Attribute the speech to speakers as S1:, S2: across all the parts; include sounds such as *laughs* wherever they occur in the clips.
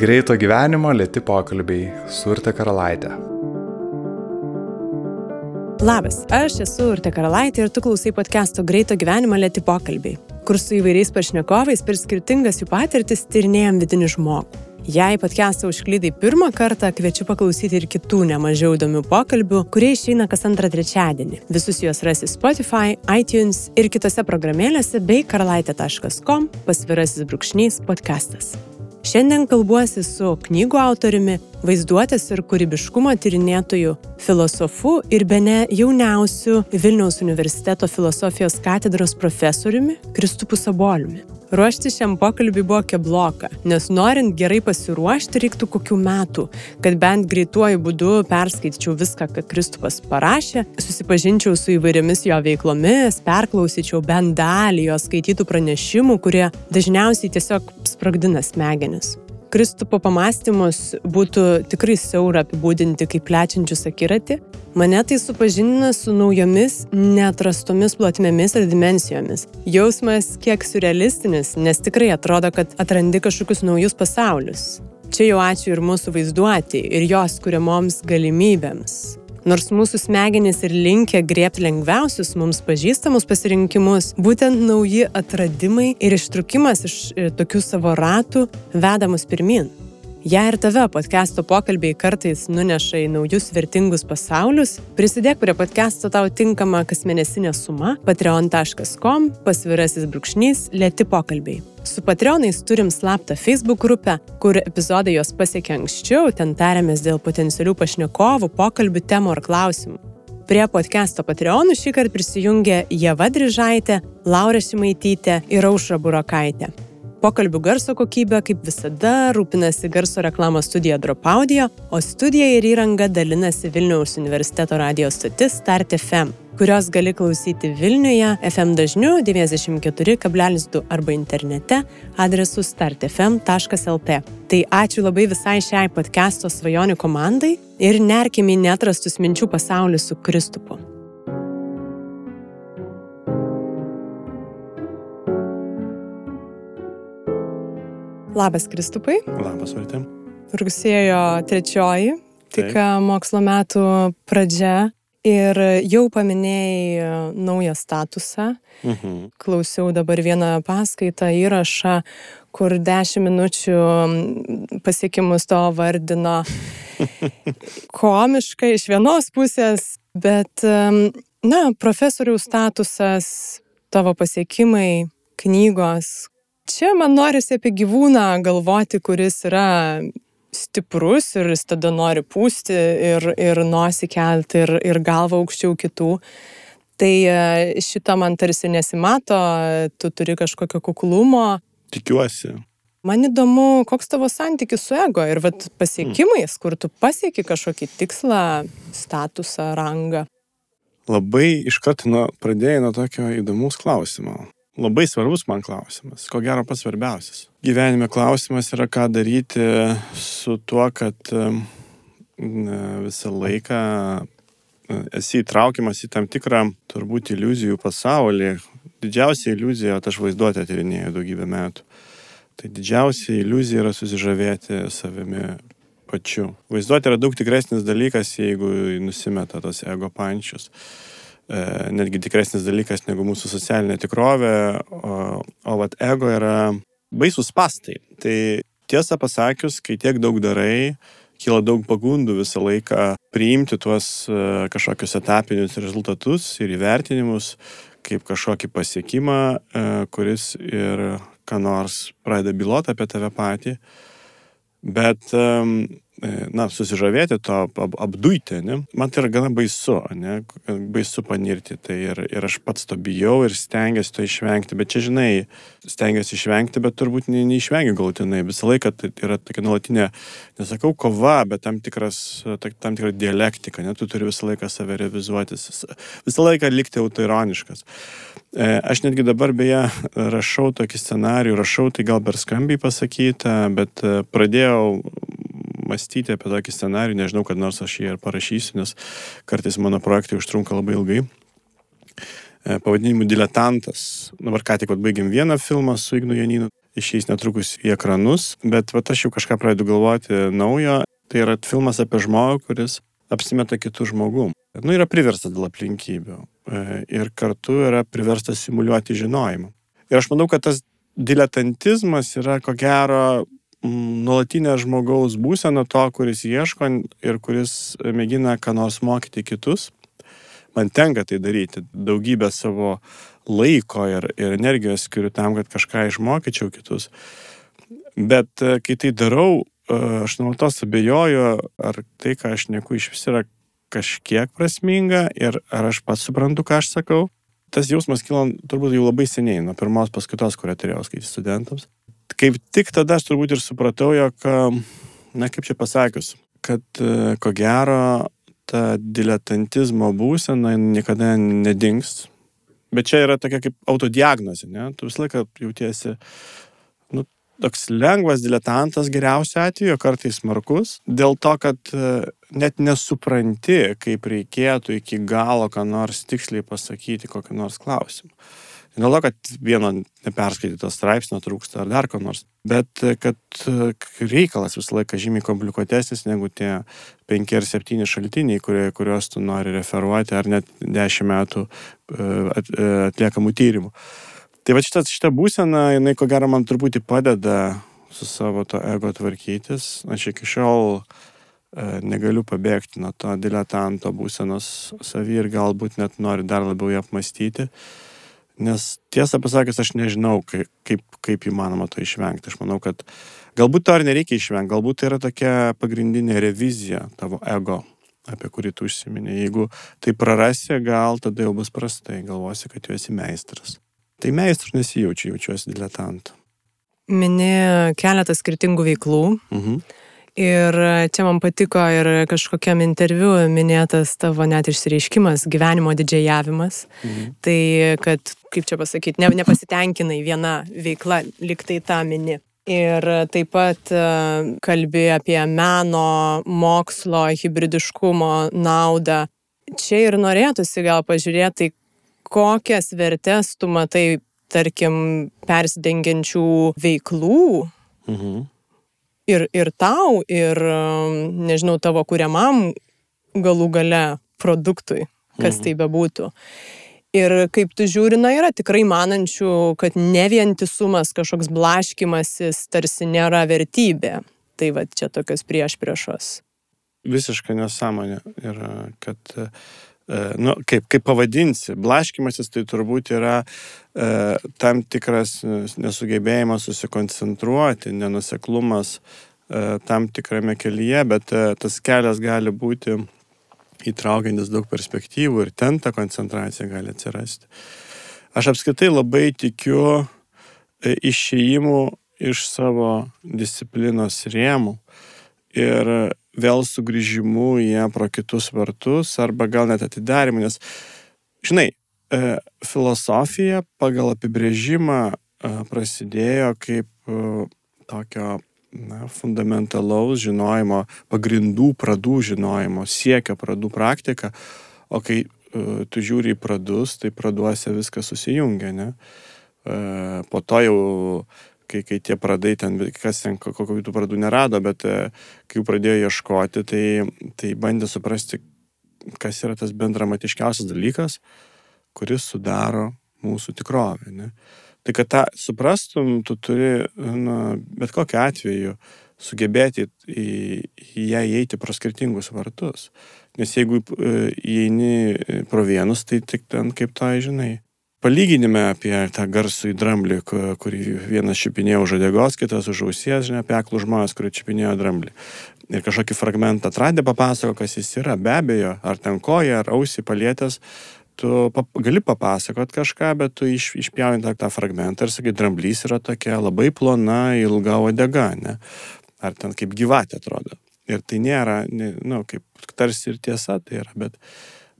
S1: Greito gyvenimo lėti pokalbiai su Urte Karalaitė.
S2: Labas, aš esu Urte Karalaitė ir tu klausai podcast'o Greito gyvenimo lėti pokalbiai, kur su įvairiais pašnekovais per skirtingas jų patirtis tyrinėjom vidinį žmogų. Jei podcast'ą užklydai pirmą kartą, kviečiu paklausyti ir kitų nemažiau įdomių pokalbių, kurie išeina kas antrą trečiadienį. Visus juos rasi Spotify, iTunes ir kitose programėlėse bei karalaitė.com pasvirasis brūkšnys podcastas. Šiandien kalbuosi su knygų autoriumi, vaizduotės ir kūrybiškumo tyrinėtoju, filosofu ir bene jauniausiu Vilniaus universiteto filosofijos katedros profesoriumi Kristupu Saboliumi. Ruošti šiam pokalbiui buvo kebloka, nes norint gerai pasiruošti reiktų kokių metų, kad bent greituoju būdu perskaityčiau viską, ką Kristupas parašė, susipažinčiau su įvairiomis jo veiklomis, perklausyčiau bent dalį jo skaitytų pranešimų, kurie dažniausiai tiesiog sprogdina smegenis. Kristupo pamastymus būtų tikrai siaura apibūdinti kaip plečiančius akiratį, mane tai supažindina su naujomis, neatrastomis plotmėmis ir dimensijomis. Jausmas kiek surrealistinis, nes tikrai atrodo, kad atrandi kažkokius naujus pasaulius. Čia jau ačiū ir mūsų vaizduoti, ir jos kuriamoms galimybėms. Nors mūsų smegenys ir linkia griebti lengviausius mums pažįstamus pasirinkimus, būtent nauji atradimai ir ištrukimas iš e, tokių savo ratų veda mus pirmin. Jei ir tave podcast'o pokalbiai kartais nuneša į naujus vertingus pasaulius, prisidėk prie podcast'o tau tinkama kasmėnesinė suma patreon.com pasvirasis brūkšnys lėti pokalbiai. Su Patreonais turim slaptą Facebook grupę, kur epizodai jos pasiekia anksčiau, ten tariamės dėl potencialių pašnekovų, pokalbių temų ar klausimų. Prie podcast'o Patreonų šį kartą prisijungė Jeva Drižaitė, Laura Šimaitytė ir Aušra Burokaitė. Pokalbių garso kokybė, kaip visada, rūpinasi garso reklamos studija Dropaudio, o studija ir įranga dalinasi Vilniaus universiteto radio stotis Start FM kurios gali klausyti Vilniuje FM dažniu 94,2 arba internete adresu startfm.lt. Tai ačiū labai visai šiai podcast'o svajonių komandai ir nerkime į netrastus minčių pasaulį su Kristupu. Labas Kristupai.
S1: Labas, Vartė.
S2: Rugsėjo trečioji, tik mokslo metų pradžia. Ir jau paminėjai e, naują statusą. Mhm. Klausiau dabar vieną paskaitą, įrašą, kur dešimt minučių pasiekimus to vardino *laughs* komiškai iš vienos pusės, bet, na, profesoriaus statusas, tavo pasiekimai, knygos. Čia man norisi apie gyvūną galvoti, kuris yra stiprus ir jis tada nori pūsti ir, ir nosį kelti ir, ir galvą aukščiau kitų. Tai e, šito man tarsi nesimato, tu turi kažkokio kuklumo.
S3: Tikiuosi.
S2: Man įdomu, koks tavo santykis su ego ir vat, pasiekimais, kur tu pasieki kažkokį tikslą, statusą, rangą.
S3: Labai iš karto nu, pradėjai nuo tokio įdomus klausimo labai svarbus man klausimas, ko gero pats svarbiausias. Gyvenime klausimas yra, ką daryti su tuo, kad visą laiką esi įtraukiamas į tam tikrą turbūt iliuzijų pasaulį. Didžiausia iliuzija, aš vaizduotę tyrinėjau daugybę metų. Tai didžiausia iliuzija yra susižavėti savimi pačiu. Vaizduotė yra daug tikresnis dalykas, jeigu nusimeta tos ego pančius. E, netgi tikresnis dalykas negu mūsų socialinė tikrovė, o, o vat ego yra baisus pastai. Tai tiesą pasakius, kai tiek daug darai, kyla daug pagundų visą laiką priimti tuos e, kažkokius etapinius rezultatus ir įvertinimus kaip kažkokį pasiekimą, e, kuris ir ką nors pradeda biloti apie tave patį. Bet E, na, susižavėti to, ap, apduiti, ne? Man tai yra gana baisu, ne? Baisu panirti. Tai ir, ir aš pats to bijau ir stengiuosi to išvengti, bet čia, žinai, stengiuosi išvengti, bet turbūt ne, neišvengiu galutinai. Visą laiką tai yra tokia nuolatinė, nesakau kova, bet tam, tikras, tam tikra dialektika, ne? Tu turi visą laiką save revizuotis, visą laiką likti autoironiškas. E, aš netgi dabar beje rašau tokį scenarių, rašau tai gal per skambiai pasakyta, bet e, pradėjau mąstyti apie tokį scenarių, nežinau, kad nors aš jį ir parašysiu, nes kartais mano projektai užtrunka labai ilgai. E, pavadinimu Diletantas. Dabar ką tik baigėm vieną filmą su Ignu Janinu. išeis netrukus į ekranus, bet va aš jau kažką pradedu galvoti naujo. Tai yra filmas apie žmogų, kuris apsimeta kitų žmogų. Nu, yra priverstas dėl aplinkybių e, ir kartu yra priverstas simuliuoti žinojimą. Ir aš manau, kad tas diletantizmas yra ko gero nuolatinė žmogaus būsena to, kuris ieško ir kuris mėgina ką nors mokyti kitus. Man tenka tai daryti, daugybę savo laiko ir, ir energijos skiriu tam, kad kažką išmokyčiau kitus. Bet e, kai tai darau, e, aš nuolatos abejoju, ar tai, ką aš neku iš vis yra kažkiek prasminga ir ar aš pats suprantu, ką aš sakau. Tas jausmas kilo turbūt jau labai seniai, nuo pirmos paskaitos, kurią turėjau skaityti studentams. Kaip tik tada aš turbūt ir supratau, jog, na kaip čia pasakius, kad e, ko gero ta diletantizmo būsena niekada nedings, Bet čia yra tokia kaip autodiagnozė, ne? Tu visą laiką jautiesi, nu, toks lengvas diletantas geriausiu atveju, kartais smarkus, dėl to, kad e, net nesupranti, kaip reikėtų iki galo ką nors tiksliai pasakyti kokį nors klausimą. Dėl to, kad vieno neperskaityto straipsnio trūksta ar dar ko nors, bet kad reikalas visą laiką žymiai komplikuotesnis negu tie penki ar septyni šaltiniai, kurie, kuriuos tu nori referuoti, ar net dešimt metų e, e, atliekamų tyrimų. Tai va šitą, šitą būseną, jinai ko gero man truputį padeda su savo to ego tvarkytis. Aš iki šiol e, negaliu pabėgti nuo to diletanto būsenos savį ir galbūt net noriu dar labiau ją apmastyti. Nes tiesą pasakius, aš nežinau, kaip, kaip, kaip įmanoma to išvengti. Aš manau, kad galbūt to ir nereikia išvengti, galbūt tai yra tokia pagrindinė revizija tavo ego, apie kurį tu užsiminė. Jeigu tai prarasi, gal tada jau bus prastai, galvosi, kad tu esi meistras. Tai meistras nesijaučiu, jaučiuosi diletantu.
S2: Mini keletą skirtingų veiklų. Mhm. Ir čia man patiko ir kažkokiam interviu minėtas tavo net išsireiškimas - gyvenimo didžiajavimas. Mhm. Tai, kad, kaip čia pasakyti, ne, nepasitenkinai viena veikla, liktai tą mini. Ir taip pat e, kalbi apie meno, mokslo, hybridiškumo naudą. Čia ir norėtųsi gal pažiūrėti, kokias vertes tu matai, tarkim, persidengiančių veiklų. Mhm ir, ir tau, ir, um, nežinau, tavo kuriamam galų gale produktui, kas mhm. tai bebūtų. Ir kaip tu žiūri, na, yra tikrai manančių, kad ne vientisumas, kažkoks blaškimasis tarsi nėra vertybė. Tai va čia tokios prieš priešos.
S3: Visiškai nesąmonė yra, kad E, nu, kaip, kaip pavadinsi, blaškimasis tai turbūt yra e, tam tikras nesugebėjimas susikoncentruoti, nenuseklumas e, tam tikrame kelyje, bet e, tas kelias gali būti įtraukiantis daug perspektyvų ir ten ta koncentracija gali atsirasti. Aš apskritai labai tikiu e, išėjimu iš savo disciplinos rėmų ir vėl sugrįžimu į ją pro kitus vartus arba gal net atidarimą, nes, žinai, e, filosofija pagal apibrėžimą e, prasidėjo kaip e, tokio na, fundamentalaus žinojimo, pagrindų pradų žinojimo, siekio pradų praktika, o kai tu žiūri į pradus, tai praduose viskas susijungia, ne? Po to jau kai, kai tie pradai ten, kas ten, kokių tų pradų nerado, bet e, kai jų pradėjo ieškoti, tai, tai bandė suprasti, kas yra tas bendramatiškiausias dalykas, kuris sudaro mūsų tikrovę. Ne? Tai kad tą suprastum, tu turi, nu, bet kokiu atveju, sugebėti į, į ją įeiti pro skirtingus vartus. Nes jeigu e, įeini pro vienus, tai tik ten kaip tai žinai palyginime apie tą garsų į dramblį, kurį vienas čiupinėjo už odegos, kitas už ausies, žinai, apie aklų žmonės, kurie čiupinėjo dramblį. Ir kažkokį fragmentą atradė, papasako, kas jis yra. Be abejo, ar ten koja, ar ausį palietęs, tu pap gali papasakot kažką, bet tu iš, išpjauni tą, tą fragmentą ir sakai, dramblys yra tokia labai plona, ilga odega, ne? Ar ten kaip gyvatė atrodo. Ir tai nėra, na, nu, kaip tarsi ir tiesa tai yra, bet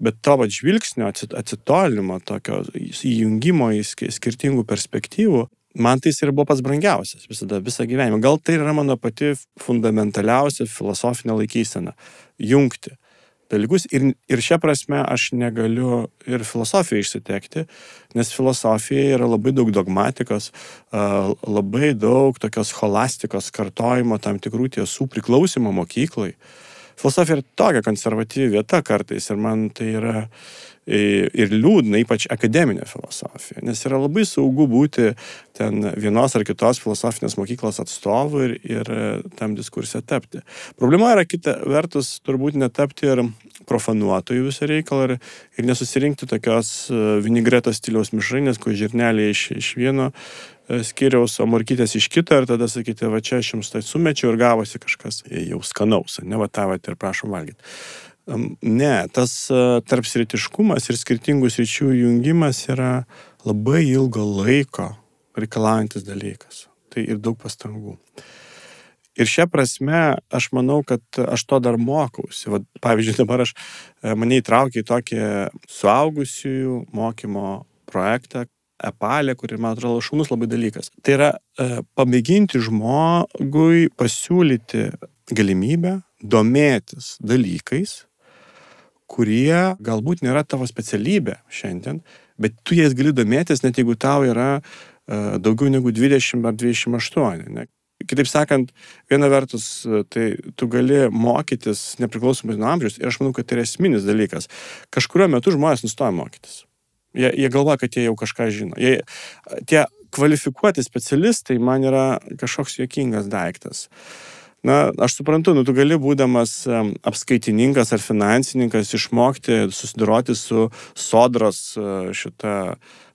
S3: bet vat žvilgsnio atsitolinimo, tokio įjungimo į skirtingų perspektyvų, man tai ir buvo pats brangiausias visada, visą gyvenimą. Gal tai yra mano pati fundamentaliausia filosofinė laikysena - jungti dalykus ir, ir šią prasme aš negaliu ir filosofiją išsitekti, nes filosofija yra labai daug dogmatikos, labai daug tokios holastikos kartojimo tam tikrų tiesų priklausimo mokyklai. Filosofija yra tokia konservatyvi vieta kartais ir man tai yra ir liūdna, ypač akademinė filosofija, nes yra labai saugu būti ten vienos ar kitos filosofinės mokyklos atstovu ir, ir tam diskursė tapti. Problema yra kita vertus turbūt netapti ir profanuotojų visą reikalą ir, ir nesusirinkti tokios e, vinigretos stiliaus mišrainės, kur žirneliai iš, iš vieno e, skiriaus, o morkytės iš kito ir tada sakyti, va čia aš jums tai sumečiau ir gavosi kažkas jau skanaus, ne va tavot ir prašom valgyti. Ne, tas e, tarpsritiškumas ir skirtingų sričių jungimas yra labai ilgo laiko reikalaujantis dalykas. Tai ir daug pastangų. Ir šią prasme aš manau, kad aš to dar mokausi. Vat, pavyzdžiui, dabar aš e, mane įtraukė į tokį suaugusiųjų mokymo projektą, epalė, kuri, man atrodo, šaunus labai dalykas. Tai yra e, pamėginti žmogui pasiūlyti galimybę domėtis dalykais, kurie galbūt nėra tavo specialybė šiandien, bet tu jais gali domėtis, net jeigu tau yra uh, daugiau negu 20 ar 28. Ne? Kitaip sakant, viena vertus, tai tu gali mokytis nepriklausomai nuo amžiaus ir aš manau, kad tai yra esminis dalykas. Kažkurio metu žmonės nustoja mokytis. Jie, jie galvoja, kad jie jau kažką žino. Jie, tie kvalifikuoti specialistai man yra kažkoks juokingas daiktas. Uh, Na, aš suprantu, nu, tu gali būdamas apskaitininkas ar finansininkas išmokti susidoroti su sodros e, šitą,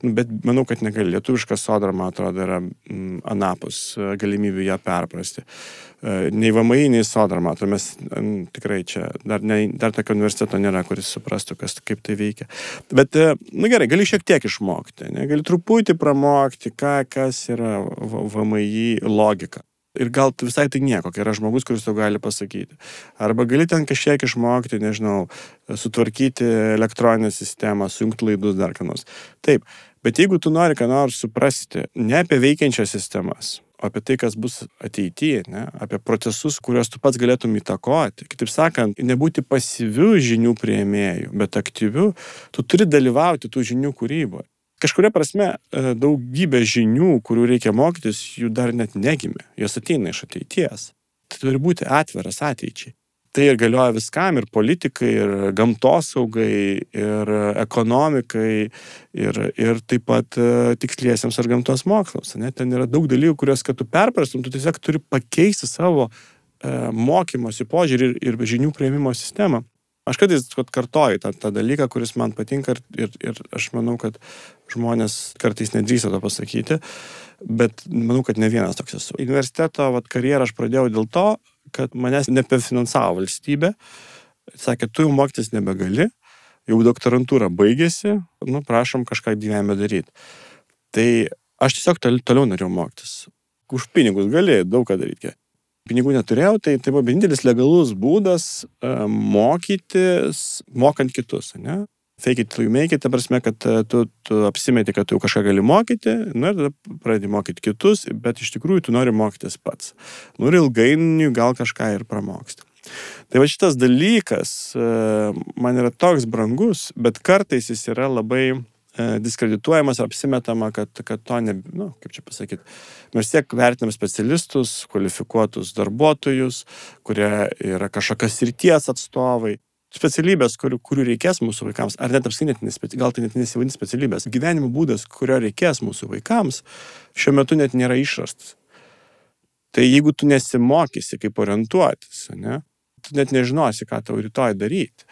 S3: nu, bet manau, kad negali. Lietuviška sodra, man atrodo, yra m, anapus e, galimybių ją perprasti. E, nei VMI, nei sodra, matome, mes tikrai čia dar, ne, dar tokio universiteto nėra, kuris suprastų, kas, kaip tai veikia. Bet, nu gerai, gali šiek tiek išmokti, ne? gali truputį pramokti, ką, kas yra VMI logika. Ir gal visai tai nieko, kai yra žmogus, kuris tau gali pasakyti. Arba gali ten kažkiek išmokti, nežinau, sutvarkyti elektroninę sistemą, sujungti laidus dar ką nors. Taip, bet jeigu tu nori ką nors suprasti ne apie veikiančias sistemas, o apie tai, kas bus ateityje, ne, apie procesus, kuriuos tu pats galėtum įtakoti. Kitaip sakant, nebūti pasyvių žinių prieimėjų, bet aktyvių, tu turi dalyvauti tų žinių kūryboje kažkuria prasme e, daugybė žinių, kurių reikia mokytis, jų dar net negimė. Jos ateina iš ateities. Tai turi būti atviras ateičiai. Tai ir galioja viskam, ir politikai, ir gamtosaugai, ir ekonomikai, ir, ir taip pat e, tiksliesiams ar gamtos mokslams. Ne? Ten yra daug dalykų, kuriuos, kad tu perprastum, tu tiesiog turi pakeisti savo e, mokymosi požiūrį ir, ir žinių prieimimo sistemą. Aš kartais kartoju tą, tą dalyką, kuris man patinka ir, ir, ir aš manau, kad žmonės kartais nedrįsta to pasakyti, bet manau, kad ne vienas toks esu. Universiteto vat, karjerą aš pradėjau dėl to, kad manęs nepefinansavo valstybė. Sakė, tu jau mokytis nebegali, jau doktorantūra baigėsi, nu, prašom kažką gyvenime daryti. Tai aš tiesiog toliau norėjau mokytis. Už pinigus gali daug ką daryti pinigų neturėjau, tai tai buvo vienintelis legalus būdas uh, mokytis, mokant kitus, ne? Fake it you make it, ta prasme, kad uh, tu, tu apsimeti, kad tu kažką gali mokyti, nu ir tada pradedi mokyti kitus, bet iš tikrųjų tu nori mokytis pats. Nu ir ilgainiui gal kažką ir pramoksti. Tai va šitas dalykas uh, man yra toks brangus, bet kartais jis yra labai E, diskredituojamas, apsimetama, kad, kad to ne, nu, kaip čia pasakyti, mes tiek vertinam specialistus, kvalifikuotus darbuotojus, kurie yra kažkokios srities atstovai, specialybės, kurių, kurių reikės mūsų vaikams, ar net apskritai, gal tai net nesivadins specialybės, gyvenimo būdas, kurio reikės mūsų vaikams, šiuo metu net nėra išrastas. Tai jeigu tu nesimokysi, kaip orientuotis, ne, tu net nežinosi, ką tau rytoj daryti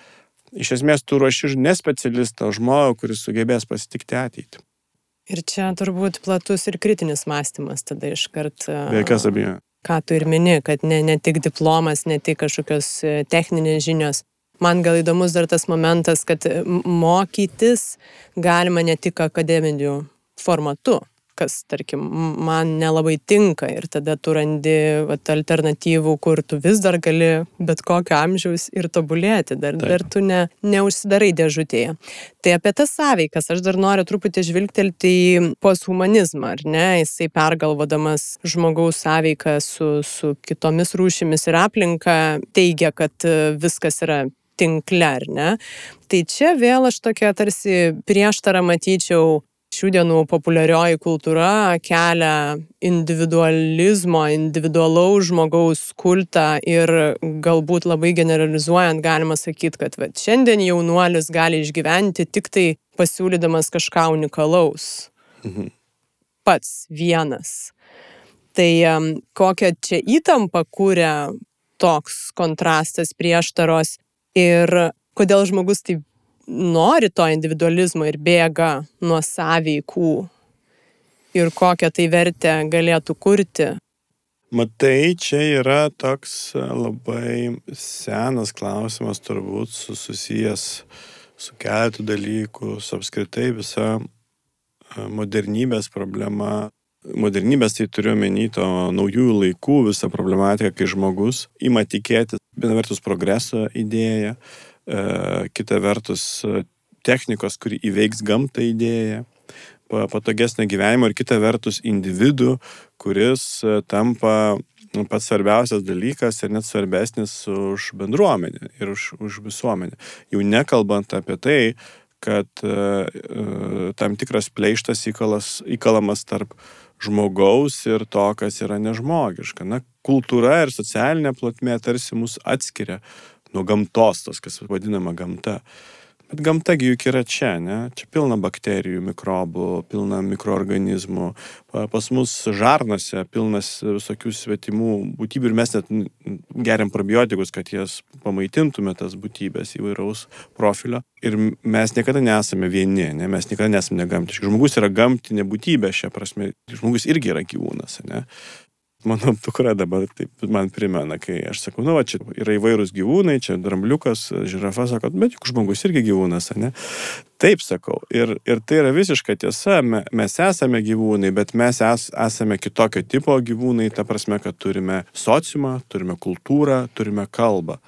S3: iš esmės tu ruoši ne specialistą, o žmogų, kuris sugebės pasitikti ateitį.
S2: Ir čia turbūt platus ir kritinis mąstymas tada iškart.
S3: Be jokios abejonės.
S2: Ką tu ir mini, kad ne, ne tik diplomas, ne tik kažkokios e, techninės žinios. Man gal įdomus dar tas momentas, kad mokytis galima ne tik akademiniu formatu kas, tarkim, man nelabai tinka ir tada tu randi vat, alternatyvų, kur tu vis dar gali bet kokio amžiaus ir tobulėti, dar, Taip. dar tu ne, neužsidarai dėžutėje. Tai apie tas sąveikas aš dar noriu truputį žvilgtelti į posthumanizmą, ar ne, jisai pergalvodamas žmogaus sąveiką su, su kitomis rūšimis ir aplinka teigia, kad viskas yra tinkle, ar ne? Tai čia vėl aš tokia tarsi prieštarą matyčiau šių dienų populiarioji kultūra kelia individualizmo, individualaus žmogaus kultą ir galbūt labai generalizuojant galima sakyti, kad va, šiandien jaunuolis gali išgyventi tik tai pasiūlydamas kažką unikalaus. Mhm. Pats vienas. Tai kokią čia įtampą kūrė toks kontrastas prieštaros ir kodėl žmogus taip nori to individualizmo ir bėga nuo sąveikų ir kokią tai vertę galėtų kurti.
S3: Matai, čia yra toks labai senas klausimas, turbūt susijęs su keletu dalykų, su apskritai visa e, modernybės problema. Modernybės tai turiu menį to naujųjų laikų visą problematiką, kai žmogus ima tikėti, viena vertus, progreso idėją, E, kita vertus technikos, kuri įveiks gamtą idėją, patogesnę gyvenimą ir kita vertus individų, kuris e, tampa nu, pats svarbiausias dalykas ir net svarbesnis už bendruomenę ir už, už visuomenę. Jau nekalbant apie tai, kad uh, tam tikras pleištas įkalas, įkalamas tarp žmogaus ir to, kas yra nežmogiška. Na, kultūra ir socialinė plotmė tarsi mus atskiria nuo gamtos, tas, kas vadinama gamta. Bet gamtagi juk yra čia, ne? Čia pilna bakterijų, mikrobų, pilna mikroorganizmų. Pas mus žarnose pilnas visokių svetimų būtybių ir mes net geriam probiotikus, kad jas pamaitintume tas būtybės įvairaus profilio. Ir mes niekada nesame vieni, ne? mes niekada nesame negamtiški. Žmogus yra gamtinė būtybė šią prasme. Žmogus irgi yra gyvūnas, ne? Mano dukra dabar taip man primena, kai aš sakau, nu, va, čia yra įvairūs gyvūnai, čia drambliukas, žirafa, sako, bet juk žmogus irgi gyvūnas, ne? Taip sakau. Ir, ir tai yra visiška tiesa, me, mes esame gyvūnai, bet mes es, esame kitokio tipo gyvūnai, ta prasme, kad turime sociumą, turime kultūrą, turime kalbą.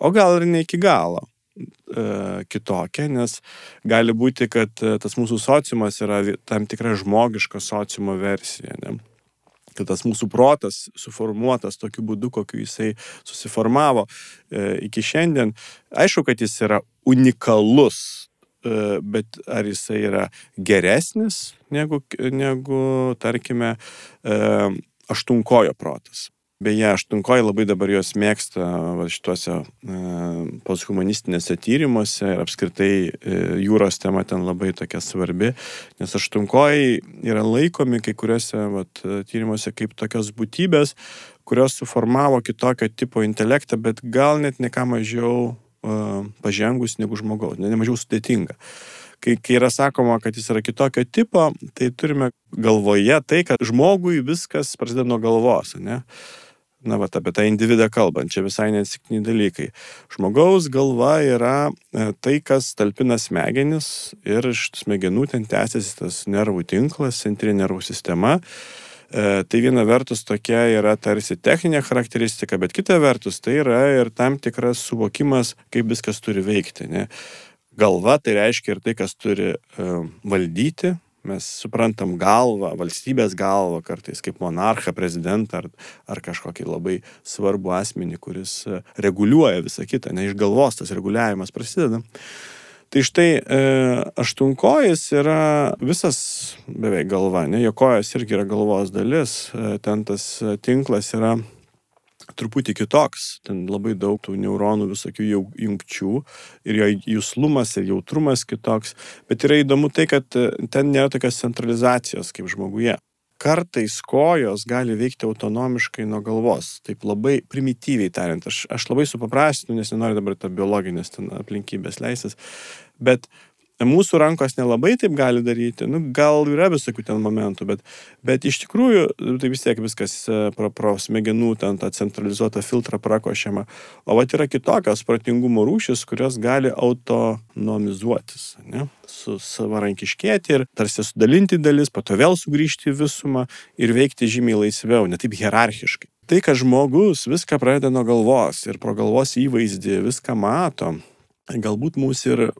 S3: O gal ir ne iki galo e, kitokia, nes gali būti, kad e, tas mūsų sociumas yra tam tikra žmogiška sociumo versija. Ne? Kad tas mūsų protas suformuotas tokiu būdu, kokiu jisai susiformavo e, iki šiandien, aišku, kad jis yra unikalus, e, bet ar jisai yra geresnis negu, negu tarkime, e, aštunkojo protas. Beje, aštunkoji labai dabar jos mėgsta va, šituose e, posthumanistinėse tyrimuose ir apskritai e, jūros tema ten labai tokia svarbi, nes aštunkoji yra laikomi kai kuriuose va, tyrimuose kaip tokios būtybės, kurios suformavo kitokio tipo intelektą, bet gal net ne ką mažiau e, pažengus negu žmogaus, ne, ne mažiau sudėtinga kai, kai yra sakoma, kad jis yra kitokio tipo, tai turime galvoje tai, kad žmogui viskas prasideda nuo galvos, ne? Na, va, apie tą individą kalbant, čia visai nesikni dalykai. Žmogaus galva yra e, tai, kas talpina smegenis ir iš smegenų ten tęsiasi tas nervų tinklas, centrinė nervų sistema. E, tai viena vertus tokia yra tarsi techninė charakteristika, bet kita vertus tai yra ir tam tikras suvokimas, kaip viskas turi veikti. Ne? Galva tai reiškia ir tai, kas turi uh, valdyti, Mes suprantam galvą, valstybės galvą kartais kaip monarchą, prezidentą ar, ar kažkokį labai svarbų asmenį, kuris e, reguliuoja visą kitą, ne iš galvos tas reguliavimas prasideda. Tai štai e, aštunkojas yra visas beveik galva, ne, jo kojas irgi yra galvos dalis, e, ten tas tinklas yra truputį kitoks, ten labai daug tų neuronų visokių jungčių ir jo jūslumas ir jautrumas kitoks, bet yra įdomu tai, kad e, ten nėra tokios centralizacijos kaip žmoguje. Kartais kojos gali veikti autonomiškai nuo galvos, taip labai primityviai tariant. Aš, aš labai supaprastinu, nes nenoriu dabar tą biologinės ten aplinkybės leistis, bet Mūsų rankos nelabai taip gali daryti, nu, gal yra visokių ten momentų, bet, bet iš tikrųjų tai vis tiek viskas e, pro, pro smegenų ten tą centralizuotą filtrą prakošiama. O va yra kitokios pratingumo rūšis, kurios gali autonomizuotis, ne? su savarankiškėti ir tarsi sudalinti dalis, po to vėl sugrįžti į visumą ir veikti žymiai laisviau, ne taip hierarchiškai. Tai, kad žmogus viską pradeda nuo galvos ir pro galvos įvaizdį viską mato, galbūt mus ir e,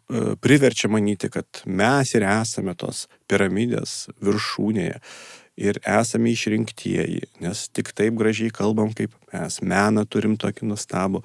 S3: priverčia manyti, kad mes ir esame tos piramidės viršūnėje. ir esame išrinktieji, nes tik taip gražiai kalbam, kaip mes meną turim tokį nustabų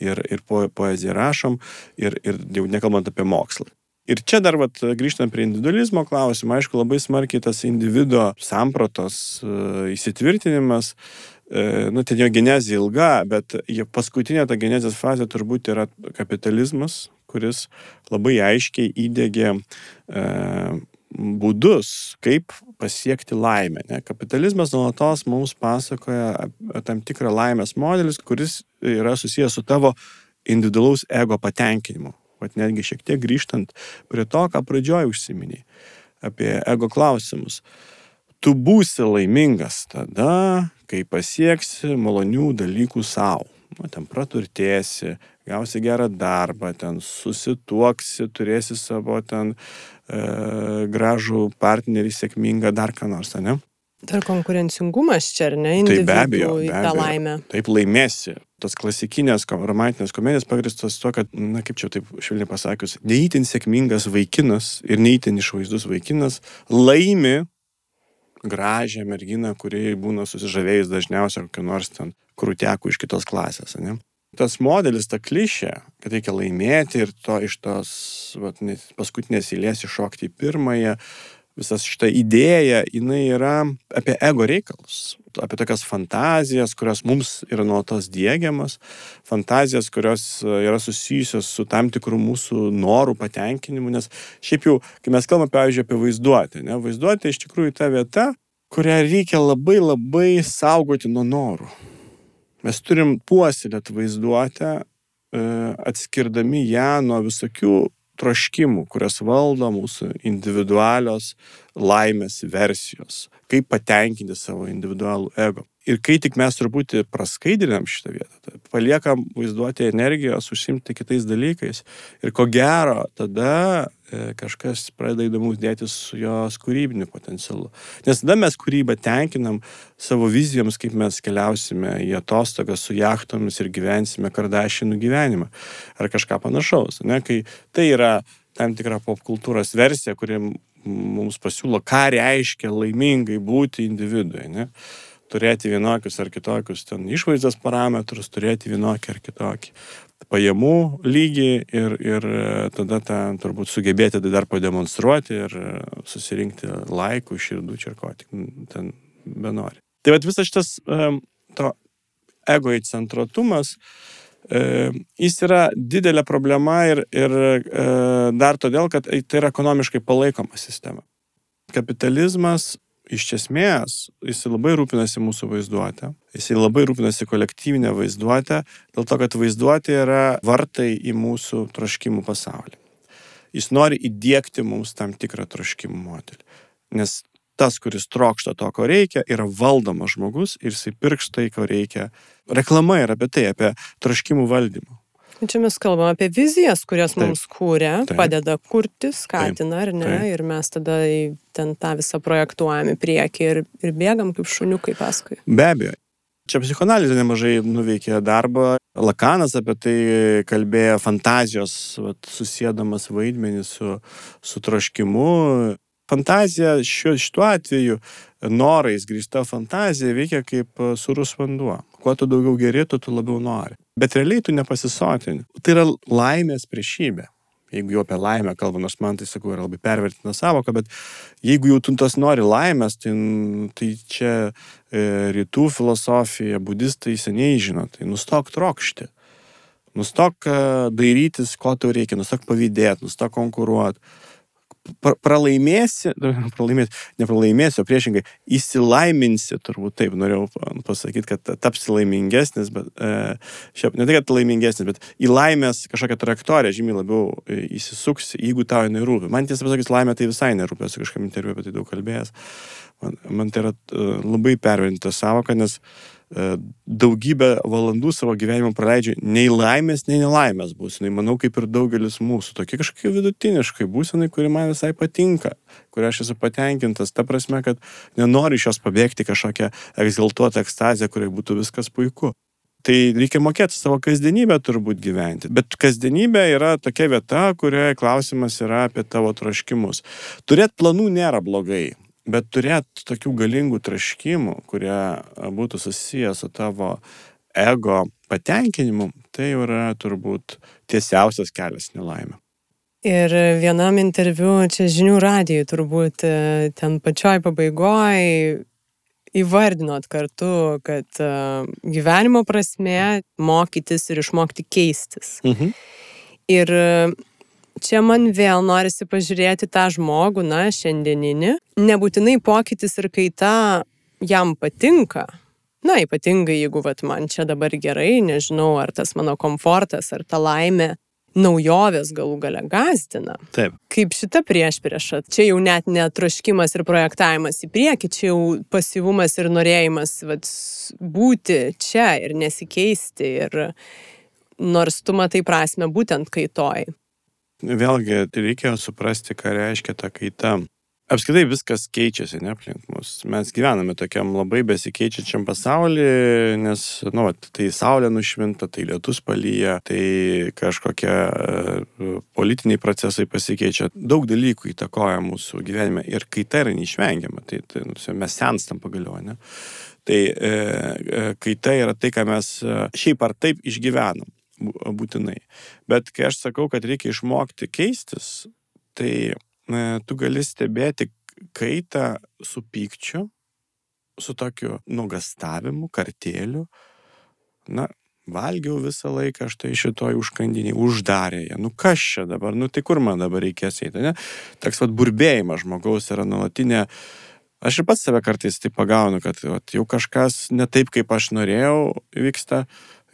S3: ir, ir po, poeziją rašom ir, ir jau nekalbant apie mokslą. Ir čia dar vat, grįžtant prie individualizmo klausimą, aišku, labai smarkiai tas individuo sampratos uh, įsitvirtinimas, uh, nu, ten jo genezija ilga, bet paskutinė ta genezijos fazė turbūt yra kapitalizmas, kuris labai aiškiai įdėgė uh, būdus, kaip pasiekti laimę. Ne? Kapitalizmas nuolatos mums pasakoja tam tikrą laimės modelis, kuris yra susijęs su tavo individualaus ego patenkinimu. Vat netgi šiek tiek grįžtant prie to, ką pradžioj užsiminiai, apie ego klausimus. Tu būsi laimingas tada, kai pasieksi malonių dalykų savo. Nu, ten praturtėsi, gausi gerą darbą, ten susituoksi, turėsi savo ten e, gražų partnerį, sėkmingą, dar ką nors, ne?
S2: Dar konkurencingumas čia, ar ne?
S3: Tai be abejo, be
S2: abejo.
S3: laimę. Taip laimėsi. Tos klasikinės romantinės komedijos pagristos to, kad, na kaip čia taip švelniai pasakius, neįtin sėkmingas vaikinas ir neįtin išvaizdus vaikinas laimi gražią merginą, kuri būna susižavėjus dažniausiai kokiu nors ten krūtekų iš kitos klasės. Ne? Tas modelis, ta klišė, kad reikia laimėti ir to iš tos vat, paskutinės eilės iššokti į pirmąją, visas šitą idėją, jinai yra apie ego reikalus, apie tokias fantazijas, kurios mums yra nuolatos dėgiamas, fantazijas, kurios yra susijusios su tam tikrų mūsų norų patenkinimu, nes šiaip jau, kai mes kalbame, pavyzdžiui, apie vaizduotę, ne, vaizduotė iš tikrųjų ta vieta, kurią reikia labai labai saugoti nuo norų. Mes turim puoselėt vaizduotę, e, atskirdami ją nuo visokių troškimų, kurias valdo mūsų individualios laimės versijos, kaip patenkinti savo individualų ego. Ir kai tik mes truputį praskaidrinam šitą vietą, tai paliekam vaizduoti energijos, užsimti kitais dalykais. Ir ko gero, tada e, kažkas pradeda įdomus dėtis su jos kūrybiniu potencialu. Nes tada mes kūrybą tenkinam savo vizijoms, kaip mes keliausime į atostogas su jachtomis ir gyvensime kardašinų gyvenimą. Ar kažką panašaus. Ne? Kai tai yra tam tikra popkultūros versija, kuri mums pasiūlo, ką reiškia laimingai būti individui. Ne? Turėti vienokius ar kitokius ten išvaizdos parametrus, turėti vienokį ar kitokį pajamų lygį ir, ir tada tą turbūt sugebėti tai dar pademonstruoti ir susirinkti laikų, širdų, ir ko tik ten benori. Tai vad visas šitas to ego įcentratumas, jis yra didelė problema ir, ir dar todėl, kad tai yra ekonomiškai palaikoma sistema. Kapitalizmas iš esmės jisai labai rūpinasi mūsų vaizduotę, jisai labai rūpinasi kolektyvinę vaizduotę, dėl to, kad vaizduotė yra vartai į mūsų troškimų pasaulį. Jis nori įdėkti mums tam tikrą troškimų modelį. Nes tas, kuris trokšta to, ko reikia, yra valdomas žmogus ir jisai pirks tai, ko reikia. Reklama yra apie tai, apie troškimų valdymą.
S2: Čia mes kalbame apie vizijas, kurias taip, mums kūrė, taip, padeda kurti, skatina, taip, ar ne, taip. ir mes tada ten tą visą projektuojame priekį ir, ir bėgam kaip šuniukai paskui.
S3: Be abejo. Čia psichoanalizė nemažai nuveikė darbą. Lakanas apie tai kalbėjo fantazijos, vat, susėdamas vaidmenį su, su troškimu. Fantazija šiuo, šituo atveju, norais grįžta fantazija veikia kaip surus vanduo. Kuo tu daugiau gerėtų, tu labiau nori bet realiai tu nepasisotini. Tai yra laimės priešybė. Jeigu jau apie laimę kalba, nors man tai sakau, yra labai pervertina savoka, bet jeigu jau tu tas nori laimės, tai, tai čia e, rytų filosofija, budistai seniai žino, tai nustok trokšti. Nustok e, dairytis, ko tau reikia, nustok pavydėti, nustok konkuruoti pralaimėsi, *laughs* pralaimėsi, nepralaimėsi, o priešingai įsilaiminsi, turbūt taip norėjau pasakyti, kad tapsi laimingesnis, bet e, šiaip ne tai, kad laimingesnis, bet į laimės kažkokią trajektoriją žymiai labiau e, įsisuksi, jeigu tau jinai rūpi. Man tiesą pasakyt, laimė tai visai nerūpi, esu kažkam interviu apie tai daug kalbėjęs. Man, man tai yra e, labai perverinta savoka, nes uh, daugybę valandų savo gyvenimo praleidžiu nei laimės, nei nelaimės būsinai. Manau, kaip ir daugelis mūsų. Tokie kažkokie vidutiniškai būsinai, kuri man visai patinka, kuria aš esu patenkintas. Ta prasme, kad nenoriu iš jos pabėgti kažkokią egzaltuotą ekstazę, kurioje būtų viskas puiku. Tai reikia mokėti savo kasdienybę turbūt gyventi. Bet kasdienybė yra tokia vieta, kurioje klausimas yra apie tavo troškimus. Turėti planų nėra blogai Bet turėti tokių galingų traškimų, kurie būtų susiję su tavo ego patenkinimu, tai yra turbūt tiesiausias kelias nelaimė.
S2: Ir vienam interviu, čia žinių radijui turbūt e, ten pačioj pabaigoje įvardinot kartu, kad e, gyvenimo prasme mokytis ir išmokti keistis.
S3: Mhm.
S2: Ir e, čia man vėl norisi pažiūrėti tą žmogų, na, šiandieninį. Nebūtinai pokytis ir kaita jam patinka. Na, ypatingai jeigu vat, man čia dabar gerai, nežinau, ar tas mano komfortas, ar ta laimė naujovės galų gale gazdina.
S3: Taip.
S2: Kaip šita priešprieša, čia jau net netroškimas ir projektavimas į priekį, čia jau pasyvumas ir norėjimas vat, būti čia ir nesikeisti. Ir nors tu matai prasme būtent kaitoj.
S3: Vėlgi, reikia suprasti, ką reiškia ta kaita. Apskritai viskas keičiasi, ne aplink mus. Mes gyvename tokiam labai besikeičiančiam pasaulyje, nes, nu, tai saulė nušvinta, tai lietus palyja, tai kažkokie uh, politiniai procesai pasikeičia. Daug dalykų įtakoja mūsų gyvenime ir kaita yra neišvengiama. Tai, tai nu, mes senstam pagaliau, ne? Tai e, e, kaita yra tai, ką mes e, šiaip ar taip išgyvenam būtinai. Bet kai aš sakau, kad reikia išmokti keistis, tai tu gali stebėti kaitą su pykčiu, su tokiu nugastavimu, kartėliu. Na, valgiau visą laiką, aš tai šitoj užkandiniai uždarė ją. Nu kas čia dabar, nu tai kur man dabar reikės eiti, ne? Toks vad burbėjimas žmogaus yra nuolatinė. Aš ir pats save kartais tai pagaunu, kad vat, jau kažkas ne taip, kaip aš norėjau, vyksta,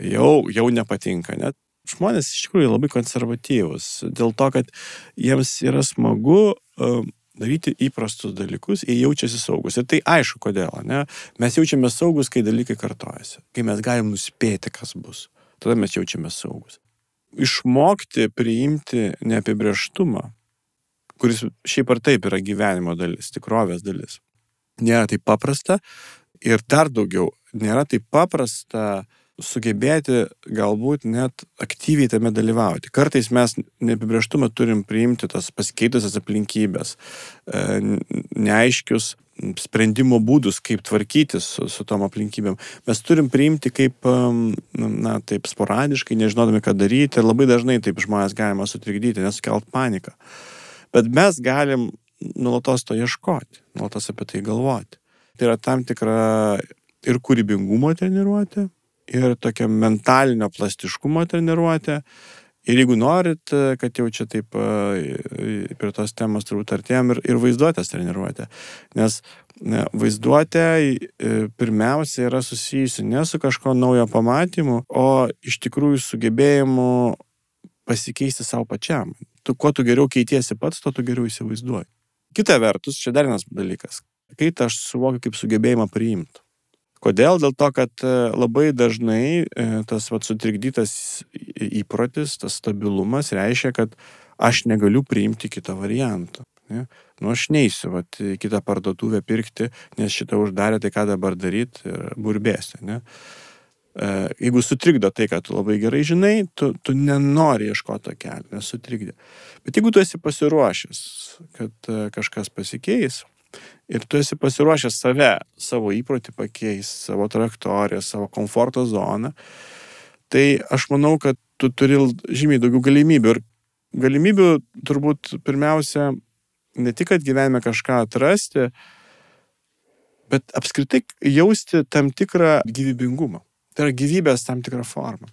S3: jau, jau nepatinka. Net žmonės iš tikrųjų labai konservatyvus, dėl to, kad jiems yra smagu uh, daryti įprastus dalykus, jie jaučiasi saugus. Ir tai aišku, kodėl. Ne? Mes jaučiame saugus, kai dalykai kartojasi, kai mes galim nuspėti, kas bus. Tada mes jaučiame saugus. Išmokti priimti neapibrieštumą, kuris šiaip ar taip yra gyvenimo dalis, tikrovės dalis. Nėra taip paprasta ir dar daugiau, nėra taip paprasta uh, sugebėti galbūt net aktyviai tame dalyvauti. Kartais mes neapibrieštumą turim priimti tas pasikeitusias aplinkybės, e, neaiškius sprendimo būdus, kaip tvarkytis su, su tom aplinkybėm. Mes turim priimti kaip, na, taip sporadiškai, nežinodami, ką daryti ir labai dažnai taip žmonės galima sutrikdyti, nesukelt paniką. Bet mes galim nuolatos to ieškoti, nuolatos apie tai galvoti. Tai yra tam tikra ir kūrybingumo treniruotė, ir tokia mentalinio plastiškumo treniruotė. Ir jeigu norit, kad jau čia taip prie tos temos turbūt artėjom ir, ir vaizduotės treniruotė. Nes ne, vaizduotė pirmiausia yra susijusi ne su kažko naujo pamatymu, o iš tikrųjų sugebėjimu pasikeisti savo pačiam. Tu, kuo tu geriau keitiesi pats, to tu geriau įsivaizduoji. Kita vertus, čia dar vienas dalykas. Kai aš suvokiu kaip sugebėjimą priimti. Kodėl? Dėl to, kad e, labai dažnai e, tas vat, sutrikdytas įprotis, tas stabilumas reiškia, kad aš negaliu priimti kito varianto. Ne? Nu, aš neįsiu vat, kitą parduotuvę pirkti, nes šitą uždarė, tai ką dabar daryti ir burbėsi. Ne? E, jeigu sutrikdo tai, kad tu labai gerai žinai, tu, tu nenori ieškoti to kelio, nes sutrikdė. Bet jeigu tu esi pasiruošęs, kad kažkas pasikeis, ir tu esi pasiruošęs save, savo įprotį pakeisti, savo trajektoriją, savo komforto zoną, tai aš manau, kad tu turi žymiai daugiau galimybių. Ir galimybių turbūt pirmiausia ne tik, kad gyvenime kažką atrasti, bet apskritai jausti tam tikrą gyvybingumą. Tai yra gyvybės tam tikrą formą.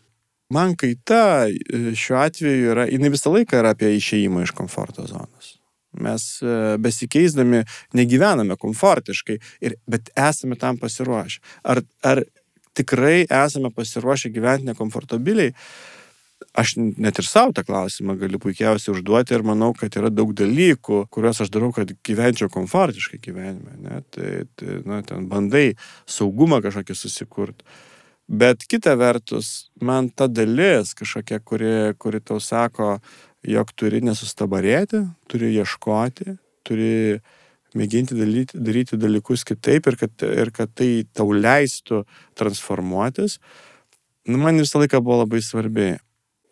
S3: Man kaita šiuo atveju yra, jinai visą laiką yra apie išeimą iš komforto zonos. Mes e, besikeisdami negyvename komfortiškai, ir, bet esame tam pasiruošę. Ar, ar tikrai esame pasiruošę gyventi nekomfortabiliai? Aš net ir savo tą klausimą galiu puikiausiai užduoti ir manau, kad yra daug dalykų, kuriuos aš darau, kad gyvenčiau komfortiškai gyvenime. Ne? Tai, tai na, ten bandai saugumą kažkokį susikurti. Bet kita vertus, man ta dalis kažkokia, kuri, kuri tau sako, jog turi nesustabarėti, turi ieškoti, turi mėginti daryti, daryti dalykus kitaip ir kad, ir kad tai tau leistų transformuotis, nu, man visą laiką buvo labai svarbi.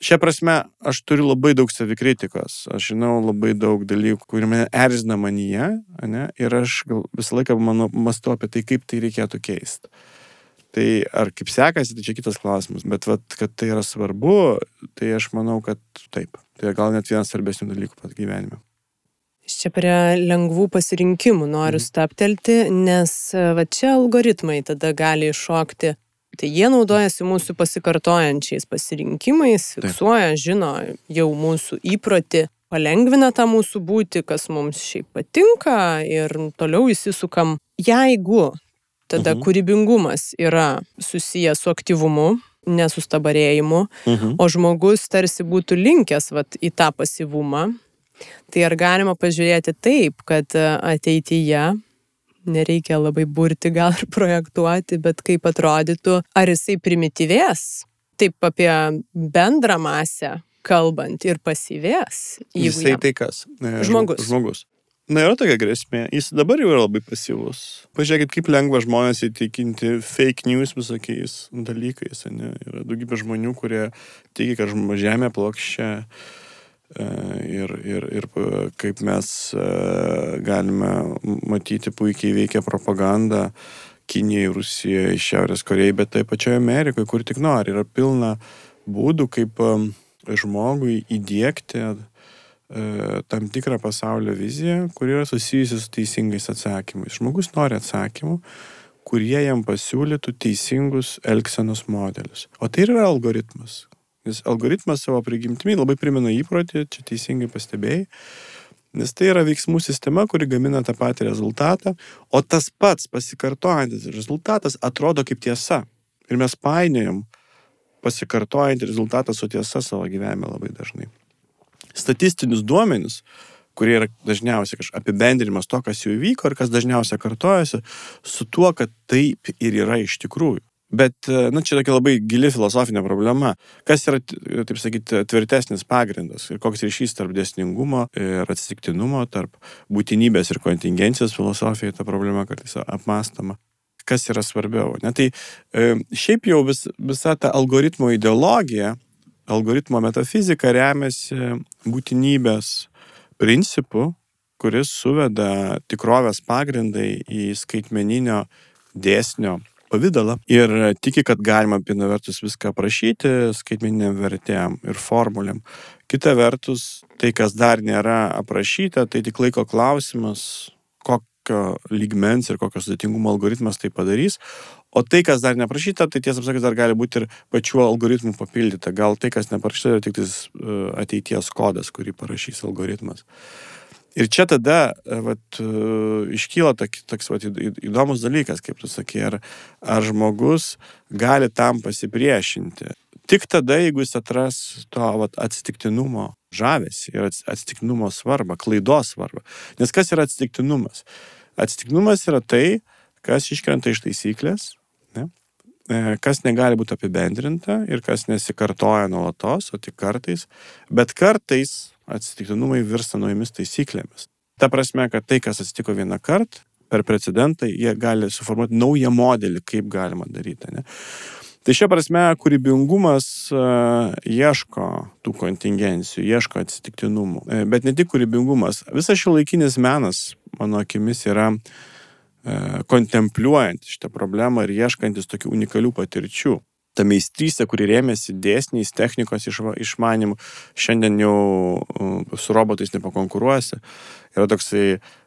S3: Šia prasme, aš turiu labai daug savikritikos, aš žinau labai daug dalykų, kurie mane erzina manyje, ne, ir aš gal, visą laiką mano, mąstu apie tai, kaip tai reikėtų keisti. Tai ar kaip sekasi, tai čia kitas klausimas, bet vat, kad tai yra svarbu, tai aš manau, kad taip. Tai gal net vienas svarbesnių dalykų pat gyvenime.
S2: Čia prie lengvų pasirinkimų noriu mhm. staptelti, nes va čia algoritmai tada gali iššokti Tai jie naudojasi mūsų pasikartojančiais pasirinkimais, fiksuoja, žino jau mūsų įprotį, palengvina tą mūsų būti, kas mums šiaip patinka ir toliau įsisukam. Jeigu tada mhm. kūrybingumas yra susijęs su aktyvumu, nesustabarėjimu, mhm. o žmogus tarsi būtų linkęs vat, į tą pasivumą, tai ar galima pažiūrėti taip, kad ateityje nereikia labai burti gal ir projektuoti, bet kaip atrodytų, ar jisai primityvės, taip apie bendrą masę kalbant ir pasyvės.
S3: Jisai jam... tai kas?
S2: Žmogus.
S3: Žmogus. Na, yra tokia grėsmė. Jis dabar jau yra labai pasyvus. Pažiūrėkit, kaip lengva žmonės įtikinti fake news visokiais dalykais. Ne? Yra daugybė žmonių, kurie tiki, kad žemė plokščia E, ir, ir, ir kaip mes e, galime matyti puikiai veikia propaganda Kinijai, Rusijai, Šiaurės Korejai, bet taip pačioje Amerikoje, kur tik nori. Yra pilna būdų, kaip e, žmogui įdėkti tam tikrą pasaulio viziją, kuri yra susijusi su teisingais atsakymais. Žmogus nori atsakymų, kurie jam pasiūlytų teisingus elgsenos modelius. O tai yra algoritmas. Nes algoritmas savo prigimtimi labai primena įprotį, čia teisingai pastebėjai. Nes tai yra veiksmų sistema, kuri gamina tą patį rezultatą, o tas pats pasikartojantis rezultatas atrodo kaip tiesa. Ir mes painiojam pasikartojantį rezultatą su tiesa savo gyvenime labai dažnai. Statistinius duomenis, kurie yra dažniausiai kažkoks apibendrinimas to, kas jau įvyko ir kas dažniausiai kartojasi, su tuo, kad taip ir yra iš tikrųjų. Bet, na, čia tokia labai gili filosofinė problema. Kas yra, taip sakyti, tvirtesnis pagrindas ir koks ryšys tarp dėsningumo ir atsitiktinumo, tarp būtinybės ir kontingencijos filosofijai, ta problema kartais apmastama. Kas yra svarbiau? Ne, tai e, šiaip jau vis, visa ta algoritmo ideologija, algoritmo metafizika remiasi būtinybės principu, kuris suveda tikrovės pagrindai į skaitmeninio dėsnio pavydalą ir tiki, kad galima viena vertus viską aprašyti skaitmeniniam vertėm ir formulėm. Kita vertus, tai, kas dar nėra aprašyta, tai tik laiko klausimas, kokio lygmens ir kokio sudėtingumo algoritmas tai padarys. O tai, kas dar neprašyta, tai tiesą sakant, dar gali būti ir pačių algoritmų papildyta. Gal tai, kas neparašyta, yra tik e, ateities kodas, kurį parašys algoritmas. Ir čia tada e, vat, e, iškyla toks, toks vat, įdomus dalykas, kaip tu sakai, ar, ar žmogus gali tam pasipriešinti. Tik tada, jeigu jis atras to vat, atsitiktinumo žavesį ir atsitiktinumo svarbą, klaidos svarbą. Nes kas yra atsitiktinumas? Atsitiktinumas yra tai, kas iškrenta iš taisyklės, kas negali būti apibendrinta ir kas nesikartoja nuolatos, o tik kartais. Bet kartais atsitiktinumai virsta naujomis taisyklėmis. Ta prasme, kad tai, kas atsitiko vieną kartą, per precedentą, jie gali suformuoti naują modelį, kaip galima daryti. Ne? Tai šia prasme, kūrybingumas uh, ieško tų kontingencijų, ieško atsitiktinumų. E, bet ne tik kūrybingumas. Visas šio laikinis menas, mano akimis, yra uh, kontempliuojant šitą problemą ir ieškantis tokių unikalių patirčių ta meistrystė, kuri rėmėsi dėsniais, technikos išmanimu, šiandien jau uh, su robotais nepakonkuruosi. Yra toksai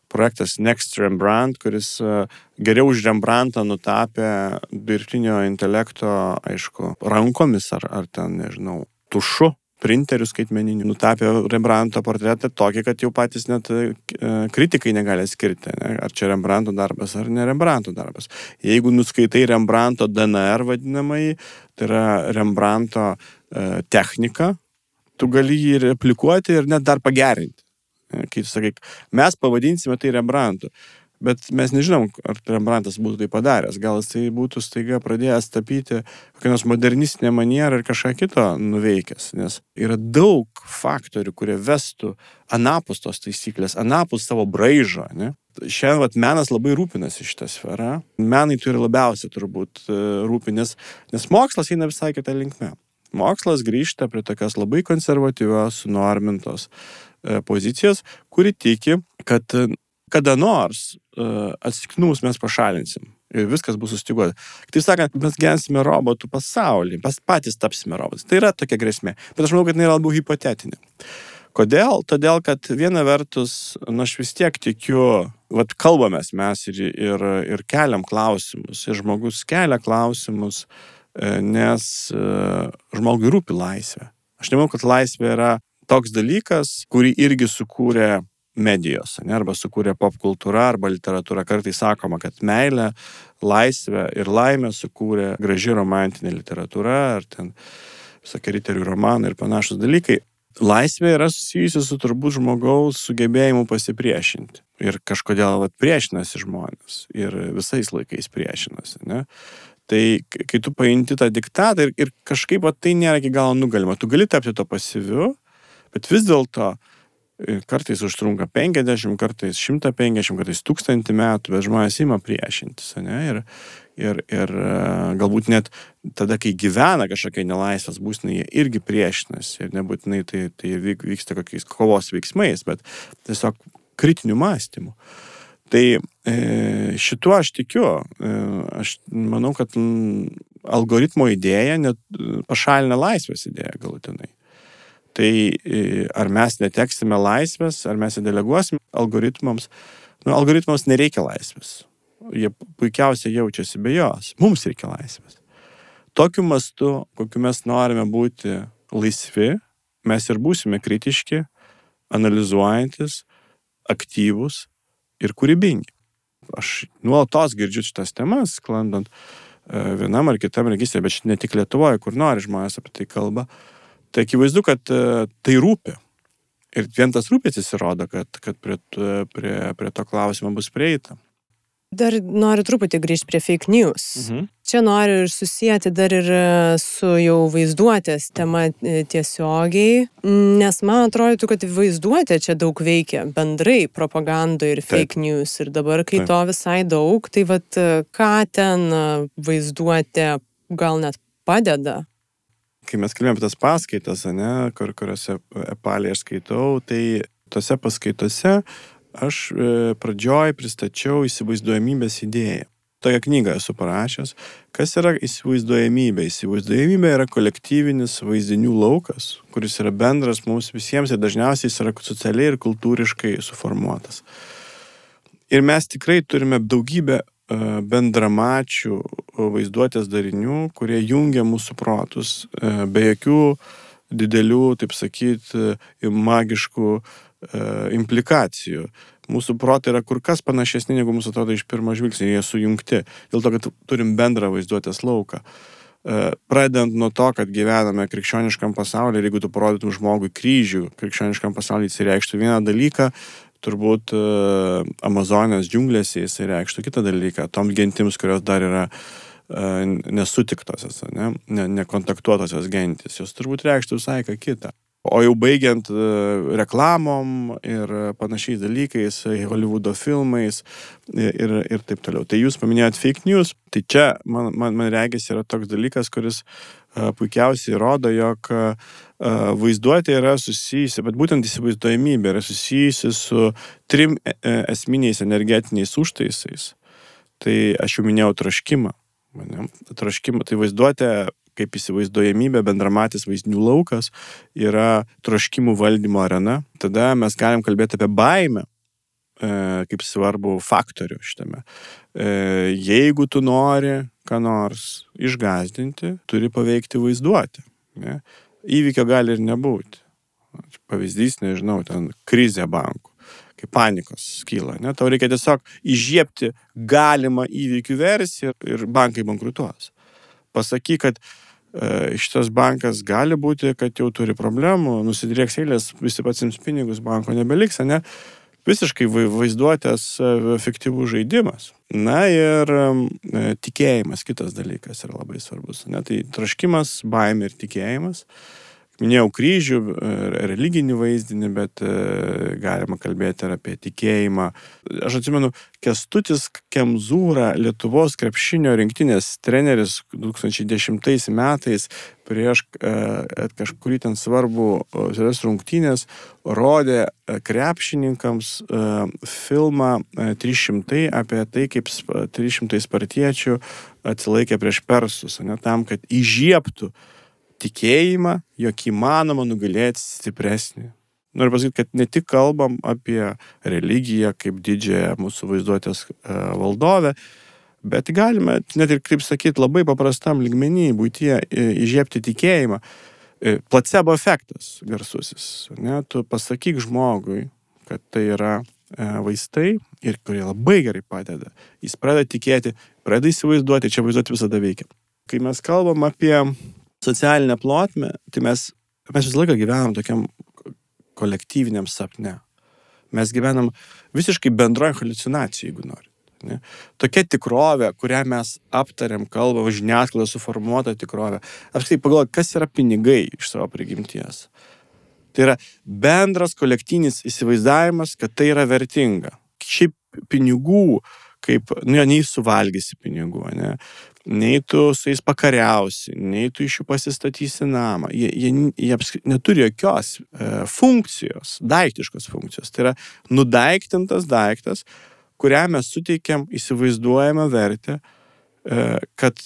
S3: projektas Next Rembrandt, kuris uh, geriau už Rembrandtą nutapė dirbtinio intelekto, aišku, rankomis ar, ar ten, nežinau, tušu printerių skaitmeninių, nutapė Rembrandto portretą tokį, kad jau patys net e, kritikai negali skirti, ne? ar čia Rembrandto darbas ar ne Rembrandto darbas. Jeigu nuskaitai Rembrandto DNR vadinamai, tai yra Rembrandto e, technika, tu gali jį replikuoti ir net dar pagerinti. Kai tu sakai, mes pavadinsime tai Rembrandtu. Bet mes nežinom, ar Rembrandtas būtų tai padaręs. Gal jis tai būtų staiga pradėjęs tapyti kokią nors modernistinę manierą ir kažką kito nuveikęs. Nes yra daug faktorių, kurie vestų anapus tos taisyklės, anapus savo braižo. Ne? Šiandien vat, menas labai rūpinasi šitą sferą. Menai turi labiausiai turbūt e, rūpinės, nes mokslas eina visai kitą linkmę. Mokslas grįžta prie tokios labai konservatyvios, sunormintos e, pozicijos, kuri tiki, kad e, kada nors e, atsitiktinumus mes pašalinsim. Ir viskas bus sustiguota. Kitaip sakant, mes gyvensime robotų pasaulį, mes patys tapsime robotais. Tai yra tokia grėsmė. Bet aš manau, kad tai yra labiau hipotetinė. Kodėl? Todėl, kad viena vertus, na, aš vis tiek tikiu, vad kalbamės mes ir, ir, ir keliam klausimus, ir žmogus kelia klausimus, e, nes e, žmogui rūpi laisvė. Aš nemanau, kad laisvė yra toks dalykas, kurį irgi sukūrė medijos, ne, arba sukūrė pop kultūra arba literatūra. Kartais sakoma, kad meilė, laisvė ir laimė sukūrė graži romantinė literatūra, ar ten visokie riterių romanai ir panašus dalykai. Laisvė yra susijusi su turbūt žmogaus sugebėjimu pasipriešinti. Ir kažkodėl vat, priešinasi žmonės. Ir visais laikais priešinasi. Ne? Tai kai tu paimti tą diktatą ir, ir kažkaip vat, tai nėra iki galo nugalima. Tu gali tapti to pasyviu, bet vis dėlto kartais užtrunka 50, kartais 150, kartais 1000 metų, bet žmonės ima priešintis, ne? Ir, ir, ir e, galbūt net tada, kai gyvena kažkokia nelaisvas būsnai, jie irgi priešinasi ir nebūtinai tai, tai vyksta kokiais kovos veiksmais, bet tiesiog kritiniu mąstymu. Tai e, šituo aš tikiu. E, aš manau, kad algoritmo idėja net pašalina laisvės idėją galutinai. Tai e, ar mes neteksime laisvės, ar mes deleguosim algoritmams. Nu, algoritmams nereikia laisvės. Jie puikiausiai jaučiasi be jos. Mums reikia laisvės. Tokiu mastu, kokiu mes norime būti laisvi, mes ir būsime kritiški, analizuojantis, aktyvūs ir kūrybingi. Aš nuolatos girdžiu šitas temas, sklandant e, vienam ar kitam registrui, bet ne tik Lietuvoje, kur nori žmonės apie tai kalba. Tai akivaizdu, kad e, tai rūpi. Ir vien tas rūpėtis įrodo, kad, kad prie, prie, prie to klausimo bus prieita.
S2: Dar noriu truputį grįžti prie fake news. Mhm. Čia noriu ir susijęti dar ir e, su jau vaizduotės tema e, tiesiogiai, nes man atrodytų, kad vaizduotė čia daug veikia bendrai propagandoje ir fake Taip. news. Ir dabar, kai Taip. to visai daug, tai vad ką ten vaizduotė gal net padeda
S3: kai mes kalbėjome apie tas paskaitas, ne, kur, kuriuose epalį aš skaitau, tai tose paskaitose aš e, pradžioj pristačiau įsivaizduojamybės idėją. Tokią knygą esu parašęs. Kas yra įsivaizduojamybė? Įsivaizduojamybė yra kolektyvinis vaizdinių laukas, kuris yra bendras mums visiems ir dažniausiai jis yra socialiai ir kultūriškai suformuotas. Ir mes tikrai turime daugybę bendramačių vaizduotės darinių, kurie jungia mūsų protus e, be jokių didelių, taip sakyti, magiškų e, implikacijų. Mūsų protai yra kur kas panašesni, negu mūsų atrodo iš pirmo žvilgsnio, jie sujungti, dėl to, kad turim bendrą vaizduotės lauką. Pradedant nuo to, kad gyvename krikščioniškam pasaulyje ir jeigu tu parodytum žmogui kryžių krikščioniškam pasaulyje, jis reikštų vieną dalyką, turbūt e, Amazonės džiunglėse jisai reikštų kitą dalyką, tom gentims, kurios dar yra e, nesutiktosios, ne, ne, nekontaktuotosios gentis, jos turbūt reikštų visai ką kitą. O jau baigiant e, reklamom ir panašiais dalykais, Hollywoodo filmais ir, ir taip toliau. Tai jūs paminėjot fake news, tai čia, man, man, man regis, yra toks dalykas, kuris puikiausiai rodo, jog vaizduotė yra susijusi, bet būtent įsivaizduojamybė yra susijusi su trim e, e, esminiais energetiniais užtaisais. Tai aš jau minėjau troškimą. Troškimą, tai vaizduotė kaip įsivaizduojamybė, bendramatis vaizdinių laukas yra troškimų valdymo arena. Tada mes galim kalbėti apie baimę e, kaip svarbu faktorių šitame. E, jeigu tu nori ką nors išgazdinti, turi paveikti vaizduotę. Ne? Įvykio gali ir nebūti. Pavyzdys, nežinau, ten krizė bankų, kai panikos kyla. Ne? Tau reikia tiesiog įžiepti galimą įvykių versiją ir bankai bankrutuos. Pasakyk, kad e, šitas bankas gali būti, kad jau turi problemų, nusidrieks eilės, visi pasims pinigus, banko nebeliks, ne? Visiškai vaizduotės e, efektyvus žaidimas. Na ir e, tikėjimas, kitas dalykas yra labai svarbus. Ne? Tai traškimas, baimė ir tikėjimas. Minėjau kryžių, religinį vaizdinį, bet galima kalbėti ir apie tikėjimą. Aš atsimenu, Kestutis Kemzūra, Lietuvos krepšinio rinktinės treneris 2010 metais prieš kažkurį ten svarbų Zėlės rungtynės rodė krepšininkams filmą 300 apie tai, kaip 300 spartiečių atsilaikė prieš persus, ne tam, kad įžieptų tikėjimą, jog įmanoma nugalėti stipresnį. Noriu pasakyti, kad ne tik kalbam apie religiją kaip didžiąją mūsų vaizduotės e, valdovę, bet galime, net ir, kaip sakyti, labai paprastam lygmenį būtie įžiepti tikėjimą. E, placebo efektas garsusis. Ne? Tu pasakyk žmogui, kad tai yra e, vaistai ir kurie labai gerai padeda. Jis pradeda tikėti, pradeda įsivaizduoti, čia vaizduoti visada veikia. Kai mes kalbam apie socialinę plotmę, tai mes, mes visą laiką gyvenam tokiam kolektyviniam sapne. Mes gyvenam visiškai bendroje halucinacijoje, jeigu nori. Ne? Tokia tikrovė, kurią mes aptariam, kalbam, žiniasklaida suformuota tikrovė. Apskritai pagalvok, kas yra pinigai iš savo prigimties. Tai yra bendras kolektyvinis įsivaizdavimas, kad tai yra vertinga. Šiaip pinigų, kaip, nu, nei suvalgysi pinigų, ne? Nei tu su jais pakariausi, nei tu iš jų pasistatysi namą. Jie, jie, jie apskri, neturi jokios e, funkcijos, daiktiškos funkcijos. Tai yra nudaiktintas daiktas, kurią mes suteikiam įsivaizduojamą vertę, e, kad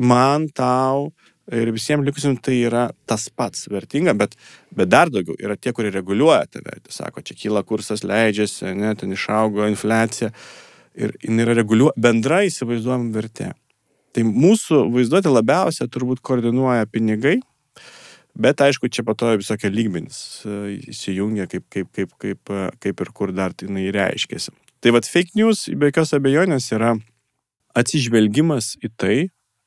S3: man, tau ir visiems likusim tai yra tas pats vertinga, bet, bet dar daugiau yra tie, kurie reguliuoja tą vertę. Sako, čia kyla kursas, leidžiasi, ne, ten išaugo infliacija ir jin yra reguliuoja bendra įsivaizduojama vertė. Tai mūsų vaizduotė labiausia turbūt koordinuoja pinigai, bet aišku, čia po to visokie lygmenys e, įsijungia, kaip, kaip, kaip, kaip, kaip ir kur dar tai jinai reiškėsi. Tai vad fake news be jokios abejonės yra atsižvelgimas į tai,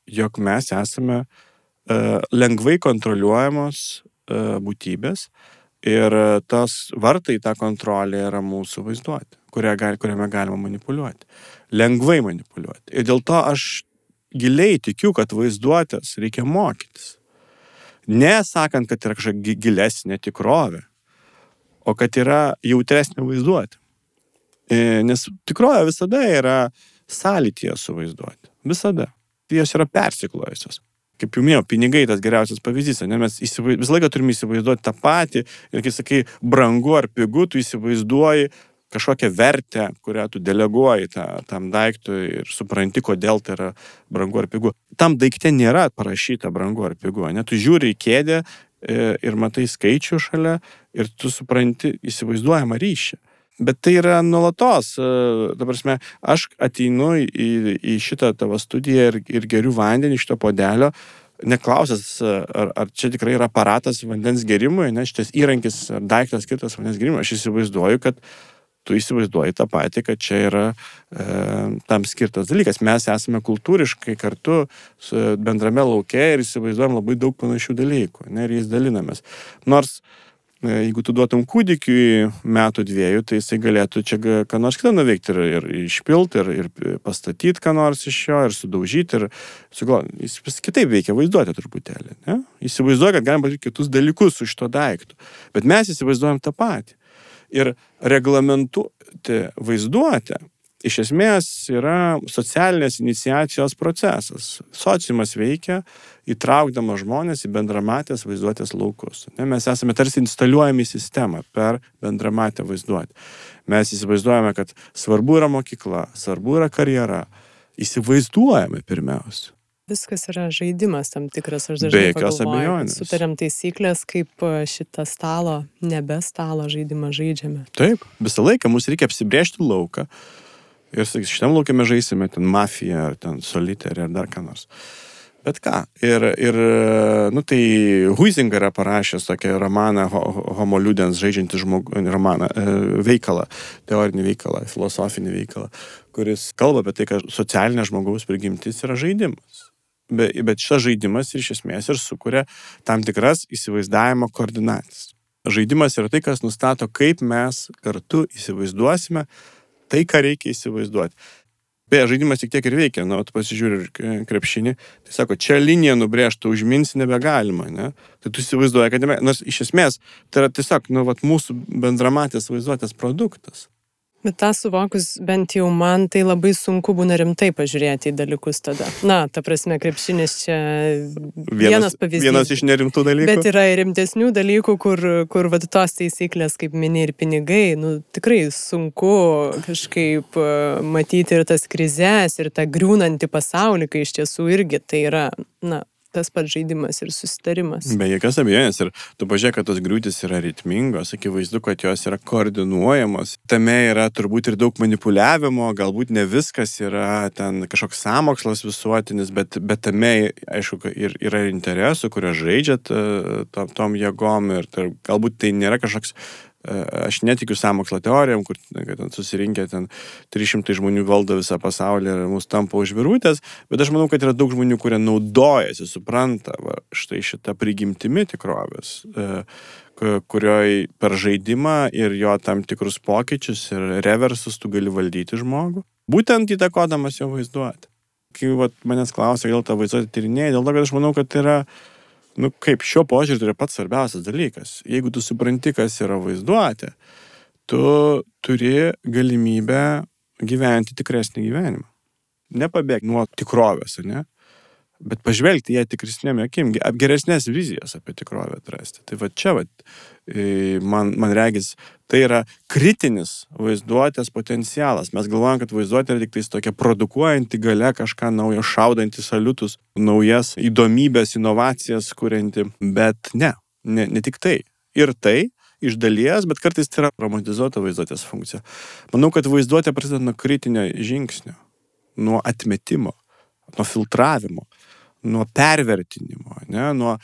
S3: jog mes esame uh, lengvai kontroliuojamos uh, būtybės ir uh, tas vartai tą kontrolę yra mūsų vaizduoti, gali, kuriame galima manipuliuoti. Lengvai manipuliuoti. Ir dėl to aš giliai tikiu, kad vaizduotės reikia mokytis. Nesakant, kad yra kažkokia gilesnė tikrovė, o kad yra jautresnė vaizduotė. E, nes tikrovė visada yra sąlytyje su vaizduoti. Visada. Jos yra persiklojusios. Kaip jau minėjau, pinigai tas geriausias pavyzdys, ne, mes įsivaiz... visą laiką turime įsivaizduoti tą patį ir kai sakai brangu ar pigu, tu įsivaizduoji kažkokią vertę, kurią tu deleguoji tą, tam daiktui ir supranti, kodėl tai yra brangu ar pigu. Tam daikte nėra parašyta brangu ar pigu, ne, tu žiūri į kėdę e, ir matai skaičių šalia ir tu supranti įsivaizduojamą ryšį. Bet tai yra nuolatos. E, prasme, aš ateinu į, į šitą tavo studiją ir, ir geriu vandenį iš to podelio, neklausęs, ar, ar čia tikrai yra aparatas vandens gerimui, nes šitas įrankis ar daiktas skirtas vandens gerimui. Aš įsivaizduoju, kad tu įsivaizduoji tą patį, kad čia yra e, tam skirtas dalykas. Mes esame kultūriškai kartu bendrame laukia ir įsivaizduojam labai daug panašių dalykų, ne, ir jais dalinamės. Nors E, jeigu tu duotum kūdikiui metų dviejų, tai jisai galėtų čia ką nors kitą nuveikti ir, ir išpilti, ir, ir pastatyti ką nors iš jo, ir sudaužyti, ir sugal... jis vis kitaip veikia vaizduotė truputėlį. Ne? Įsivaizduoja, kad galima padaryti kitus dalykus su šito daiktu. Bet mes įsivaizduojam tą patį. Ir reglamentuoti vaizduotę iš esmės yra socialinės iniciacijos procesas. Sociumas veikia įtraukdama žmonės į bendramatės vaizduotės laukus. Ne, mes esame tarsi instaliuojami į sistemą per bendramatę vaizduotę. Mes įsivaizduojame, kad svarbu yra mokykla, svarbu yra karjera. Įsivaizduojame pirmiausia.
S2: Viskas yra žaidimas tam tikras, aš dažnai. Abejonės. Sutariam taisyklės, kaip e, šitą stalo, nebe stalo žaidimą žaidžiame.
S3: Taip, visą laiką mums reikia apsibriežti lauką, Ir sakys, šitam laukiame žaisime ten mafiją ar ten soliterį ar dar ką nors. Bet ką. Ir, ir nu tai Huizing yra parašęs tokią romaną Homo liudens žaidžiantį žmogų, romaną, e, veikalą, teorinį veikalą, filosofinį veikalą, kuris kalba apie tai, kad socialinė žmogaus prigimtis yra žaidimas. Be, bet šitas žaidimas iš esmės ir sukuria tam tikras įsivaizdavimo koordinatės. Žaidimas yra tai, kas nustato, kaip mes kartu įsivaizduosime tai, ką reikia įsivaizduoti. Beje, žaidimas tik tiek ir veikia, nu, tu pasižiūri krepšinį, tai sako, čia linija nubrėžta, užminsi nebegalima, ne? Tai tu įsivaizduoji, kad nebe, nors iš esmės tai yra tiesiog, nu, vat, mūsų bendramatės vaizduotės produktas.
S2: Bet tą suvokus bent jau man tai labai sunku būna rimtai pažiūrėti į dalykus tada. Na, ta prasme, krepšinis čia vienas, vienas pavyzdys.
S3: Vienas iš nerimtų dalykų.
S2: Bet yra ir rimtesnių dalykų, kur, kur vat, tos taisyklės, kaip mini ir pinigai, nu, tikrai sunku kažkaip e, matyti ir tas krizės, ir tą griūnantį pasaulį, kai iš tiesų irgi tai yra, na, tas pats žaidimas ir susitarimas.
S3: Be jokios abejonės. Ir tu pažiūrėk, kad tos griūtis yra ritmingos, akivaizdu, kad jos yra koordinuojamos. Tame yra turbūt ir daug manipuliavimo, galbūt ne viskas yra ten kažkoks samokslas visuotinis, bet, bet tame, aišku, ir, yra interesų, kurio žaidžiat tom, tom jėgom ir tai, galbūt tai nėra kažkoks aš netikiu samokslo teorijom, kur ten susirinkę ten 300 žmonių valdo visą pasaulį ir mus tampo užvirūtės, bet aš manau, kad yra daug žmonių, kurie naudojasi, supranta va, štai šitą prigimtimi tikrovės, e, kurioj per žaidimą ir jo tam tikrus pokyčius ir reversus tu gali valdyti žmogų, būtent įtakodamas jo vaizduoti. Kai va, manęs klausia, gal tą vaizduotę tyrinėjai, dėl to, kad aš manau, kad tai yra nu kaip šiuo požiūriu tai yra pats svarbiausias dalykas. Jeigu tu supranti, kas yra vaizduotė, tu turi galimybę gyventi tikresnį gyvenimą. Nepabėg nuo tikrovės, ne? Bet pažvelgti ją tikresnėm akim, geresnės vizijas apie tikrovę atrasti. Tai va čia, va, man, man regis, tai yra kritinis vaizduotės potencialas. Mes galvojam, kad vaizduotė yra tik tais tokia produkuojanti gale kažką naujo, šaudanti saliutus, naujas įdomybės, inovacijas kurianti. Bet ne, ne, ne tik tai. Ir tai iš dalies, bet kartais tai yra romantizuota vaizduotės funkcija. Manau, kad vaizduotė prasideda nuo kritinio žingsnio, nuo atmetimo, nuo filtravimo, nuo pervertinimo, ne, nuo,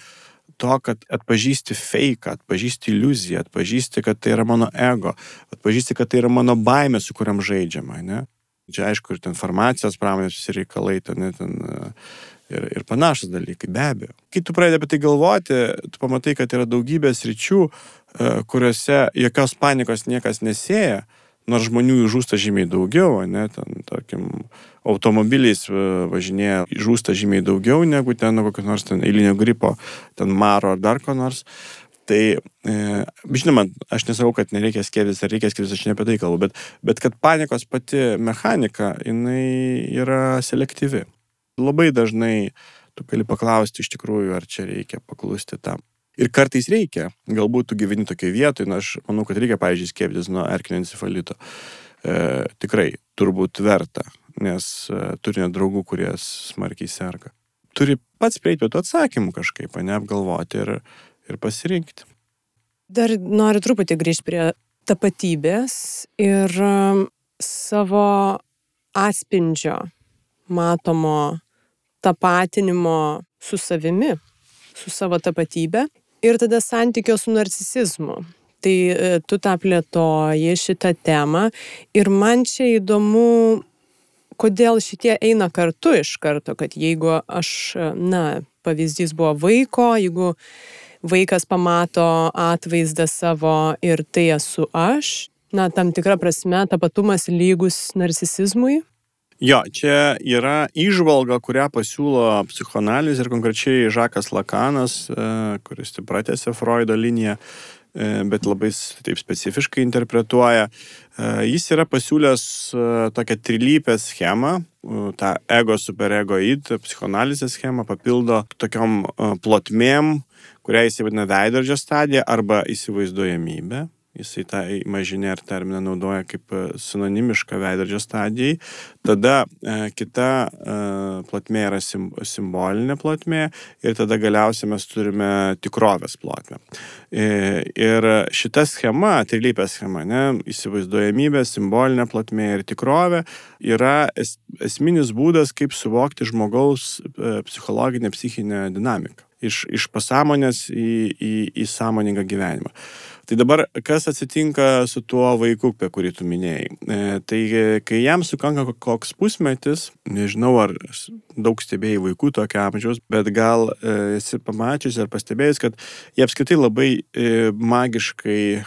S3: to, kad atpažįsti fake, atpažįsti iliuziją, atpažįsti, kad tai yra mano ego, atpažįsti, kad tai yra mano baimė, su kuriam žaidžiama, ne? Čia aišku, ir ten farmacijos pramonės reikalai, ten, ten ir, ir panašus dalykai, be abejo. Kai tu pradedi apie tai galvoti, tu pamatai, kad yra daugybės ryčių, e, kuriuose jokios panikos niekas nesėja, nors žmonių žūsta žymiai daugiau, ne, ten, tarkim, automobiliais e, važinėja, žūsta žymiai daugiau negu ten kokio nors ten eilinio gripo, ten maro ar dar ko nors. Tai, e, žinoma, aš nesakau, kad nereikia skėtis ar reikia skėtis, aš ne apie tai kalbu, bet, bet kad panikos pati mechanika, jinai yra selektyvi. Labai dažnai tu gali paklausti iš tikrųjų, ar čia reikia paklusti tam. Ir kartais reikia, galbūt tu gyveni tokioje vietoje, na aš manau, kad reikia, pavyzdžiui, skiepytis nuo erkinio encefalito. E, tikrai, turbūt verta, nes e, turi net draugų, kurie smarkiai serga. Turi pats prieiti prie tų atsakymų kažkaip, neapgalvoti ir, ir pasirinkti.
S2: Dar noriu truputį grįžti prie tapatybės ir um, savo atspindžio matomo tapatinimo su savimi, su savo tapatybė ir tada santykio su narcisizmu. Tai e, tu tą plėtoji šitą temą ir man čia įdomu, kodėl šitie eina kartu iš karto, kad jeigu aš, na, pavyzdys buvo vaiko, jeigu vaikas pamato atvaizdą savo ir tai esu aš, na, tam tikra prasme tapatumas lygus narcisizmui,
S3: Jo, čia yra išvalga, kurią pasiūlo psichoanalizė ir konkrečiai Žakas Lakanas, e, kuris pratęsė Freudo liniją, e, bet labai taip specifiškai interpretuoja. E, jis yra pasiūlęs tokią trilypę schemą, tą ego superego id, psichoanalizės schemą papildo tokiom plotmėm, kurią jis vadina veidrodžio stadija arba įsivaizduojamybė. Jisai tą imaginėr terminą naudoja kaip e, sinonimišką veidrodžio stadijai. Tada e, kita e, plotmė yra sim, simbolinė plotmė ir tada galiausiai mes turime tikrovės plotmę. E, ir šita schema, trilypė schema, ne, įsivaizduojamybė, simbolinė plotmė ir tikrovė yra es, esminis būdas, kaip suvokti žmogaus e, psichologinę, psichinę dinamiką iš, iš pasąmonės į, į, į sąmoningą gyvenimą. Tai dabar, kas atsitinka su tuo vaiku, apie kurį tu minėjai? E, tai kai jam sukanka koks pusmetis, nežinau ar daug stebėjai vaikų tokio amžiaus, bet gal e, esi pamačius ir pastebėjus, kad jie apskritai labai e, magiškai e,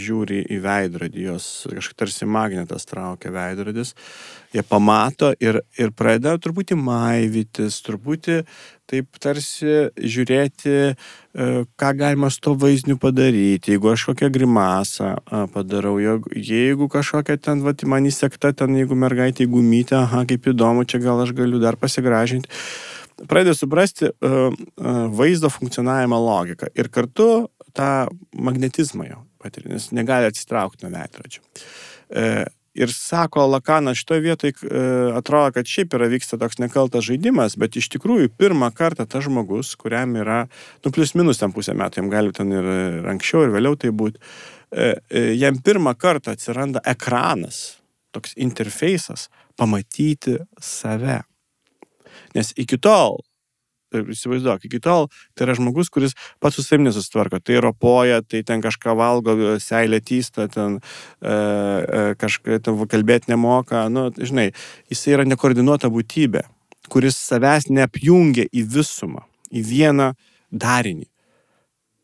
S3: žiūri į veidrodį, jos kažkaip tarsi magnetas traukia veidrodis jie pamato ir, ir pradeda truputį maivytis, truputį taip tarsi žiūrėti, e, ką galima su to vaizdiniu padaryti, jeigu aš kokią grimasą padarau, jeigu kažkokia ten, va, man įsekta ten, jeigu mergaitė įgumytė, aha, kaip įdomu, čia gal aš galiu dar pasigražinti. Pradeda suprasti uh, uh, vaizdo funkcionavimo logiką ir kartu tą magnetizmą jo patiria, nes negali atsitraukti nuo veidrodžio. Ir sako Lakanas, šitoje vietoje atrodo, kad šiaip yra vyksta toks nekaltas žaidimas, bet iš tikrųjų pirmą kartą tas žmogus, kuriam yra, nu, plus minus ten pusę metų, jam gali ten ir, ir anksčiau, ir vėliau tai būti, e, e, jam pirmą kartą atsiranda ekranas, toks interfejsas, pamatyti save. Nes iki tol įsivaizduok, iki tol tai yra žmogus, kuris pats su savimi nesusitvarko. Tai ropoja, tai ten kažką valgo, seilė tysta, ten e, e, kažką kalbėti nemoka. Nu, žinai, jis yra nekoordinuota būtybė, kuris savęs neapjungia į visumą, į vieną darinį.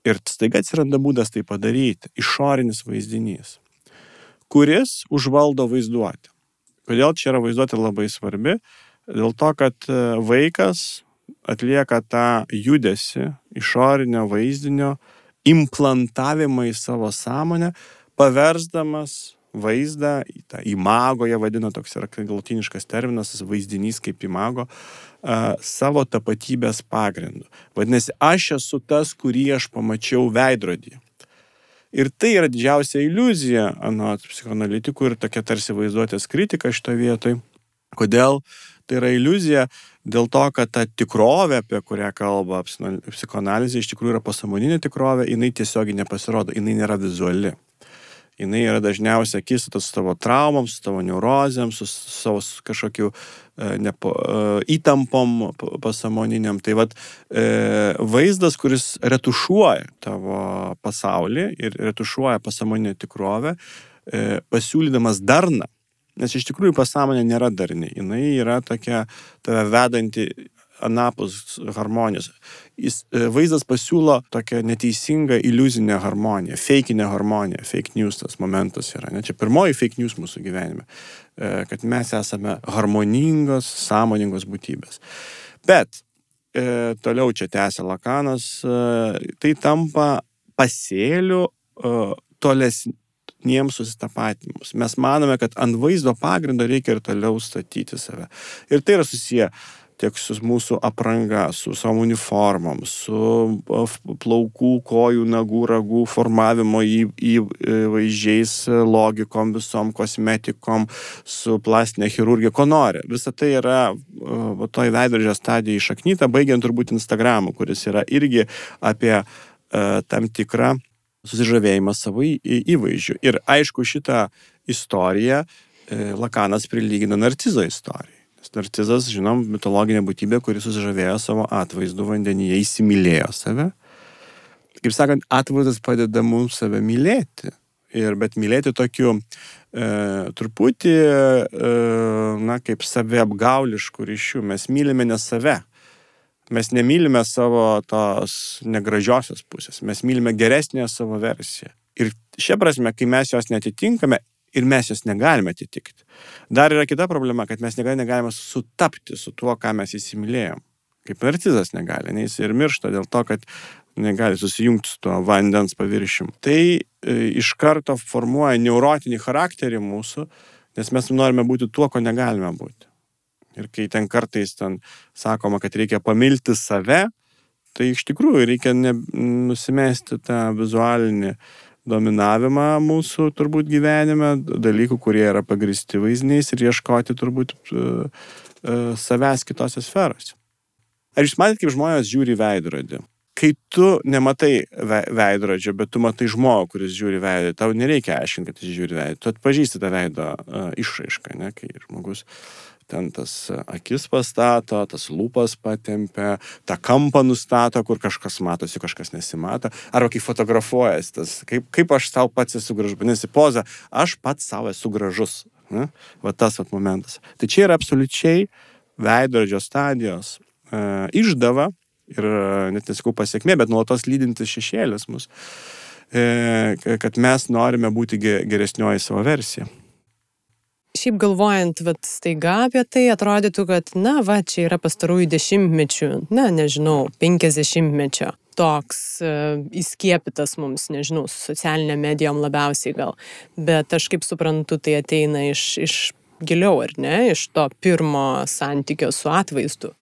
S3: Ir staiga atsiranda būdas tai padaryti - išorinis vaizdinys, kuris užvaldo vaizduotę. Kodėl čia yra vaizduotė labai svarbi? Dėl to, kad e, vaikas atlieka tą judesi išorinio vaizdinio implantavimą į savo sąmonę, paversdamas vaizdą, tą imago, jie vadina toks yra galtiniškas terminas, vaizdinys kaip imago, uh, savo tapatybės pagrindu. Vadinasi, aš esu tas, kurį aš pamačiau veidrodį. Ir tai yra didžiausia iliuzija, anot psichoanalitikų ir tokia tarsi vaizduotės kritika šitoje vietoje. Kodėl tai yra iliuzija? Dėl to, kad ta tikrovė, apie kurią kalba psichoanalizė, iš tikrųjų yra pasamoninė tikrovė, jinai tiesiogiai nepasirodo, jinai nėra vizuali. Jinai yra dažniausiai akistata su tavo traumom, su tavo neurozėm, su savo kažkokiu e, nepo, e, įtampom pasamoniniam. Tai vad e, vaizdas, kuris retušuoja tavo pasaulį ir retušuoja pasamoninę tikrovę, pasiūlydamas darną Nes iš tikrųjų pasąmonė nėra darni, jinai yra tokia tave vedanti anapus harmonijos. Jis, e, vaizdas pasiūlo tokią neteisingą iliuzinę harmoniją, fakinę harmoniją, fake news tas momentas yra. Ne? Čia pirmoji fake news mūsų gyvenime, e, kad mes esame harmoningos, sąmoningos būtybės. Bet e, toliau čia tęsia Lakanas, e, tai tampa pasėliu e, tolesnį niems susitapatinimus. Mes manome, kad ant vaizdo pagrindo reikia ir toliau statyti save. Ir tai yra susiję tiek su mūsų apranga, su savo uniformom, su plaukų, kojų, nagų, ragų formavimo į, į vaizdžiais logikom, visom kosmetikom, su plastinė chirurgija, ko nori. Visa tai yra toj veidrodžio stadijai išaknyta, baigiant turbūt Instagramu, kuris yra irgi apie tam tikrą susižavėjimą savo įvaizdžiu. Ir aišku, šitą istoriją e, Lakanas prilygina narcizo istorijai. Nes narcizas, žinom, mitologinė būtybė, kuri susižavėjo savo atvaizdu vandenyje, įsimylėjo save. Kaip sakant, atvaizdas padeda mums save mylėti. Ir bet mylėti tokiu e, truputį, e, na, kaip saviapgauliškų ryšių. Mes mylime ne save, mes nemylime savo tos negražiosios pusės, mes mylime geresnę savo versiją. Ir šia prasme, kai mes jos netitinkame ir mes jos negalime atitikti. Dar yra kita problema, kad mes niekada negalime sutapti su tuo, ką mes įsimylėjom. Kaip narcizas negali, nes jis ir miršta dėl to, kad negali susijungti su tuo vandens paviršium. Tai e, iš karto formuoja neurotinį charakterį mūsų, nes mes norime būti tuo, ko negalime būti. Ir kai ten kartais ten sakoma, kad reikia pamilti save, tai iš tikrųjų reikia ne, nusimesti tą vizualinį dominavimą mūsų turbūt gyvenime, dalykų, kurie yra pagristi vaizdiniais ir ieškoti turbūt uh, uh, savęs kitose sferose. Ar jūs matėte, kaip žmonės žiūri veidrodį? kai tu nematai ve veidrodžio, bet tu matai žmogų, kuris žiūri veidą, tau nereikia aiškinti, kad jis žiūri veidą, tu atpažįsti tą veido uh, išraišką, ne, kai žmogus ten tas akis pastato, tas lūpas patempia, tą kampą nustato, kur kažkas matosi, kažkas nesimato, arba kai fotografuojas, tas, kaip, kaip aš savo pats esu gražus, vadinasi, poza, aš pats savo esu gražus. Ne? Va tas vat momentas. Tai čia yra absoliučiai veidrodžio stadijos e, išdava ir net nesakau pasiekmė, bet nuolatos lydintis šešėlis mus, e, kad mes norime būti geresnioji savo versija.
S2: Šiaip galvojant, vat, staiga apie tai atrodytų, kad, na, va, čia yra pastarųjų dešimtmečių, na, nežinau, penkisdešimtmečio toks uh, įskiepytas mums, nežinau, su socialinė medijom labiausiai gal. Bet aš kaip suprantu, tai ateina iš, iš giliau, ar ne, iš to pirmo santykio su atvaizdu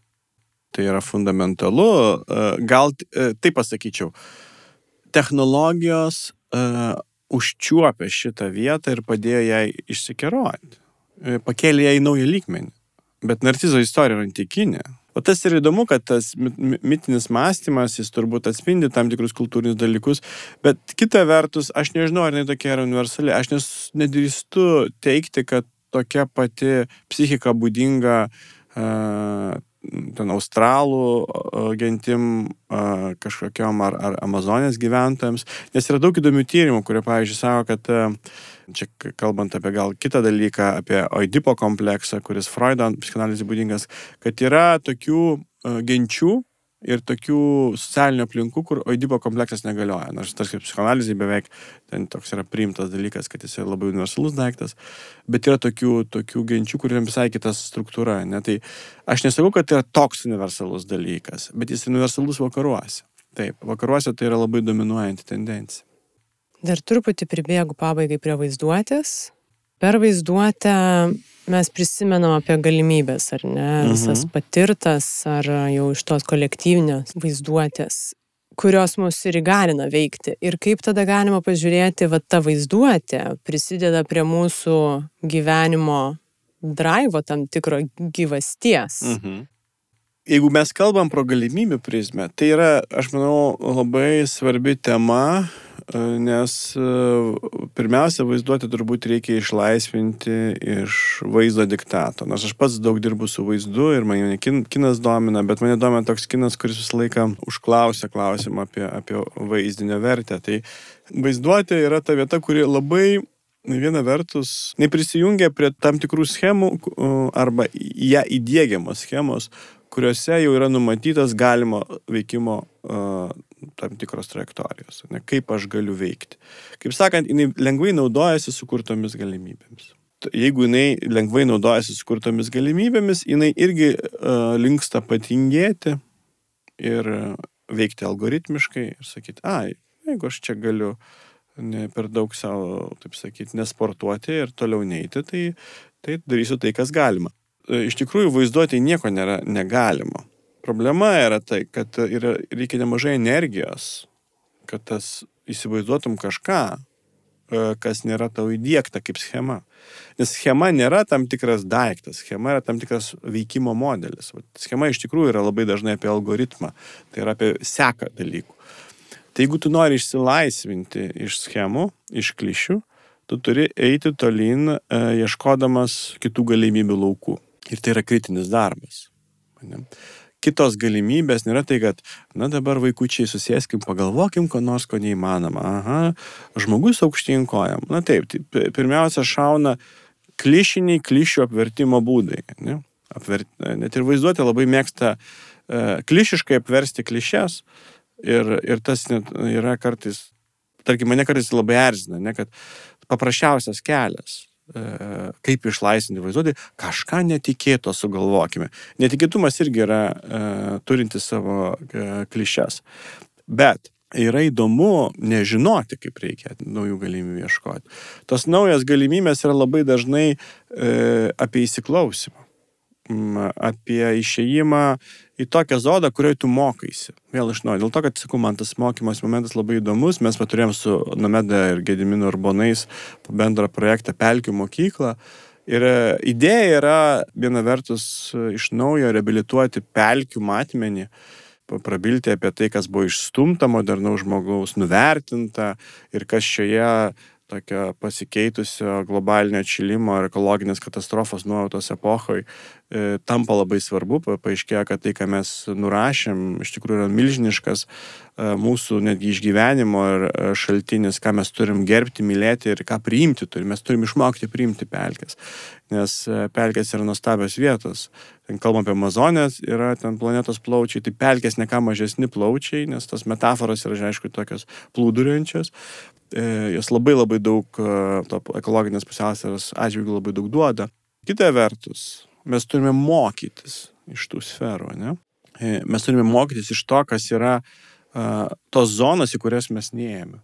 S3: tai yra fundamentalu. E, gal e, taip pasakyčiau, technologijos užčiuopė šitą vietą ir padėjo jai išsikeroti, pakėlė ją į naują lygmenį. Bet narcizo istorija yra antikinė. O tas ir įdomu, kad tas mitinis mąstymas, jis turbūt atspindi tam tikrus kultūrinius dalykus, bet kita vertus, aš nežinau, ar jinai tokia yra universali. Aš nes, nedrįstu teikti, kad tokia pati psichika būdinga uh, ten australų gentim kažkokiam ar, ar Amazonės gyventojams, nes yra daug įdomių tyrimų, kurie, pavyzdžiui, sako, kad čia kalbant apie gal kitą dalyką, apie Oidipo kompleksą, kuris Freudo psichoanalizė būdingas, kad yra tokių genčių, ir tokių socialinių aplinkų, kur oidipo kompleksas negalioja. Nors tas kaip psichoanalizai beveik ten toks yra priimtas dalykas, kad jis yra labai universalus daiktas, bet yra tokių, tokių genčių, kur yra visai kita struktūra. Ne? Tai aš nesakau, kad tai yra toks universalus dalykas, bet jis universalus vakaruose. Taip, vakaruose tai yra labai dominuojanti tendencija.
S2: Dar truputį pribėgu pabaigai prie vaizduotės. Per vaizduotę mes prisimenam apie galimybės, ar ne, visas mhm. patirtas, ar jau iš tos kolektyvinės vaizduotės, kurios mus ir įgalina veikti. Ir kaip tada galima pažiūrėti, va ta vaizduotė prisideda prie mūsų gyvenimo drivo tam tikro gyvasties. Mhm.
S3: Jeigu mes kalbam pro galimybių prizmę, tai yra, aš manau, labai svarbi tema, nes pirmiausia, vaizduoti turbūt reikia išlaisvinti iš vaizdo diktato. Nors aš pats daug dirbu su vaizdu ir mane kin, kinas domina, bet mane domina toks kinas, kuris visą laiką užklausia klausimą apie, apie vaizdinio vertę. Tai vaizduotė yra ta vieta, kuri labai viena vertus neprisijungia prie tam tikrų schemų arba ją įdėgiamos schemos, kuriuose jau yra numatytas galimo veikimo uh, tam tikros trajektorijos, ne, kaip aš galiu veikti. Kaip sakant, jinai lengvai naudojasi sukurtomis galimybėmis. Jeigu jinai lengvai naudojasi sukurtomis galimybėmis, jinai irgi uh, linksta patingėti ir veikti algoritmiškai ir sakyti, ai, jeigu aš čia galiu ne per daug savo, taip sakyti, nesportuoti ir toliau neiti, tai, tai darysiu tai, kas galima. Iš tikrųjų, vaizduoti nieko nėra negalima. Problema yra tai, kad yra, reikia nemažai energijos, kad tas įsivaizduotum kažką, e, kas nėra tau įdėkta kaip schema. Nes schema nėra tam tikras daiktas, schema yra tam tikras veikimo modelis. Schema iš tikrųjų yra labai dažnai apie algoritmą, tai yra apie seką dalykų. Tai jeigu tu nori išsilaisvinti iš schemų, iš klišių, tu turi eiti tolyn, e, ieškodamas kitų galimybių laukų. Ir tai yra kritinis darbas. Ne? Kitos galimybės nėra tai, kad, na dabar vaikučiai susėskim, pagalvokim, ko nors, ko neįmanoma. Aha, žmogus aukštyn kojam. Na taip, tai pirmiausia šauna klišiniai klišių apvertimo būdai. Ne? Apvert, net ir vaizduotė labai mėgsta e, klišiškai apversti klišės ir, ir tas net yra kartais, tarkim, mane kartais labai erzina, ne, kad paprasčiausias kelias kaip išlaisvinti vaizduotį, kažką netikėto sugalvokime. Netikėtumas irgi yra e, turinti savo e, klišes. Bet yra įdomu nežinoti, kaip reikia naujų galimybių ieškoti. Tos naujas galimybės yra labai dažnai e, apie įsiklausimą, apie išėjimą į tokią zoną, kurioje tu mokaisi. Vėl iš naujo. Dėl to, kad, sakau, man tas mokymas momentas labai įdomus. Mes paturėjom su Nomeda ir Gediminu Urbonais bendrą projektą Pelkių mokyklą. Ir e, idėja yra viena vertus iš naujo reabilituoti pelkių matmenį prabilti apie tai, kas buvo išstumta modernaus žmogaus, nuvertinta ir kas šioje tokio pasikeitusio globalinio atšilimo ir ekologinės katastrofos nuojautos epochoj e, tampa labai svarbu. Paaiškėjo, kad tai, ką mes nurašėm, iš tikrųjų yra milžiniškas e, mūsų netgi išgyvenimo ir e, šaltinis, ką mes turim gerbti, mylėti ir ką priimti turim. Mes turim išmokti priimti pelkės, nes e, pelkės yra nuostabios vietos. Ten kalbam apie Amazonės, yra ten planetos plaučiai, tai pelkės ne ką mažesni plaučiai, nes tos metaforos yra, aišku, tokios plūduriuojančios. E, jos labai labai daug, e, to ekologinės pusiausvėros atžvilgių labai daug duoda. Kita vertus, mes turime mokytis iš tų sferų, ne? E, mes turime mokytis iš to, kas yra tos zonos, į kurias mes neėjome.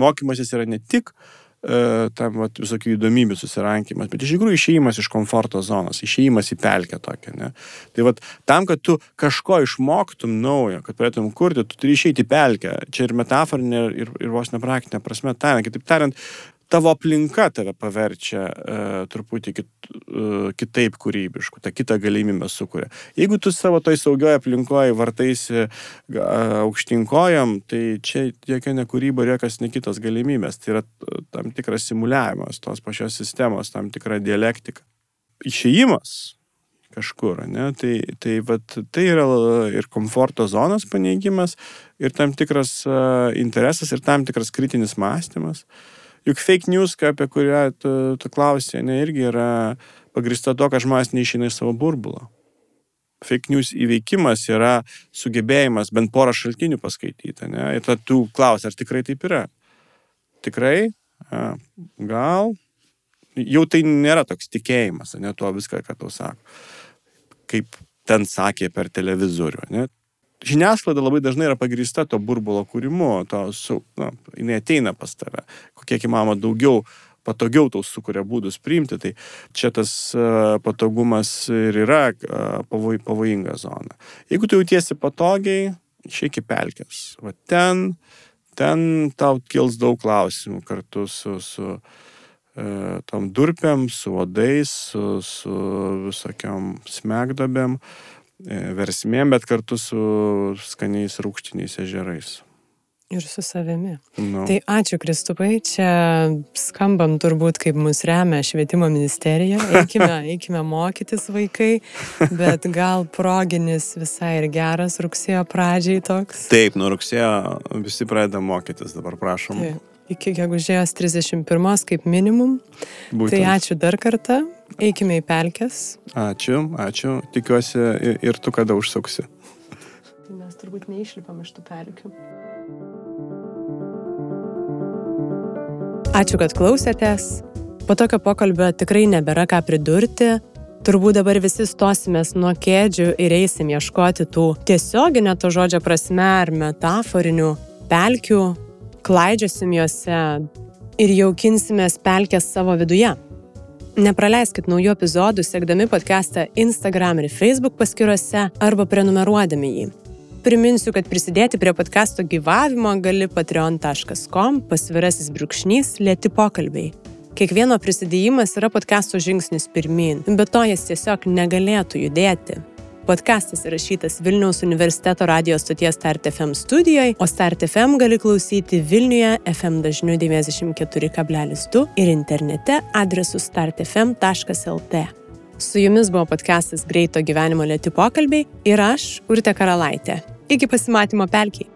S3: Mokymasis yra ne tik uh, tam vat, visokių įdomybių susirankimas, bet iš tikrųjų išėjimas iš komforto zonos, išėjimas į pelkę tokią. Ne? Tai vat, tam, kad tu kažko išmoktum naujo, kad pradėtum kurti, tu turi išeiti į pelkę. Čia ir metaforinė, ir, ir vos nepraktinė prasme. Tariant, kitaip tariant, tavo aplinka tave paverčia e, truputį kit, e, kitaip kūrybišku, tą kitą galimybę sukuria. Jeigu tu savo toj saugioje aplinkoje vartaisi e, aukštinkojam, tai čia jokia nekūryba ir jokios nekitos galimybės. Tai yra tam tikras simuliavimas tos pačios sistemos, tam tikra dialektika. Išėjimas kažkur, ne? Tai, tai, vat, tai yra ir komforto zonos paneigimas, ir tam tikras uh, interesas, ir tam tikras kritinis mąstymas. Uh, Juk fake news, apie kurią tu, tu klausai, ne, irgi yra pagrista to, kad žmonės neišina iš savo burbulo. Fake news įveikimas yra sugebėjimas bent porą šaltinių paskaityti. Ne? Ir tada tu klausai, ar tikrai taip yra. Tikrai? A, gal? Jau tai nėra toks tikėjimas, ne tuo viską, ką tau sako. Kaip ten sakė per televizorių. Ne? Žiniasklaida labai dažnai yra pagrįsta to burbulo kūrimu, to, su, na, jinai ateina pas tave, kiek įmanoma daugiau, patogiau tau sukuria būdus priimti, tai čia tas uh, patogumas ir yra uh, pavoj, pavojinga zona. Jeigu tu jautiesi patogiai, išeik į pelkės. Va ten, ten tau kils daug klausimų kartu su, su uh, tom durpėm, su odais, su, su visokiam smegdobėm. E, versmėm, bet kartu su skaniais rūkštiniais ežerais.
S2: Ir su savimi.
S3: No.
S2: Tai ačiū Kristupai, čia skambam turbūt kaip mus remia švietimo ministerija, eikime, *laughs* eikime mokytis vaikai, bet gal proginis visai ir geras rugsėjo pradžiai toks.
S3: Taip, nuo rugsėjo visi pradeda mokytis, dabar prašom. Taip
S2: iki gegužės 31 kaip minimum. Būtent. Tai ačiū dar kartą, eikime į pelkes.
S3: Ačiū, ačiū, tikiuosi ir, ir tu kada užsuksi.
S2: Tai mes turbūt neišlipam iš tų pelkių. Ačiū, kad klausėtės. Po tokio pokalbio tikrai nebėra ką pridurti. Turbūt dabar visi stosimės nuo kėdžių ir eisim ieškoti tų tiesioginio to žodžio prasme ar metaforinių pelkių, klaidžiosim juose ir jaukinsimės pelkės savo viduje. Nepraleiskit naujų epizodų, sekdami podcastą Instagram ir Facebook paskiruose arba prenumeruodami jį. Priminsiu, kad prisidėti prie podcasto gyvavimo gali patreon.com pasvirasis brūkšnys lėti pokalbiai. Kiekvieno prisidėjimas yra podcasto žingsnis pirmin, bet to jis tiesiog negalėtų judėti. Podcastas įrašytas Vilniaus universiteto radijos stoties Start FM studijoje, o Start FM gali klausyti Vilniuje FM dažniu 94,2 ir internete adresu startfm.lt. Su jumis buvo podcastas Greito gyvenimo lėti pokalbiai ir aš, Urte Karalaitė. Iki pasimatymo pelkiai.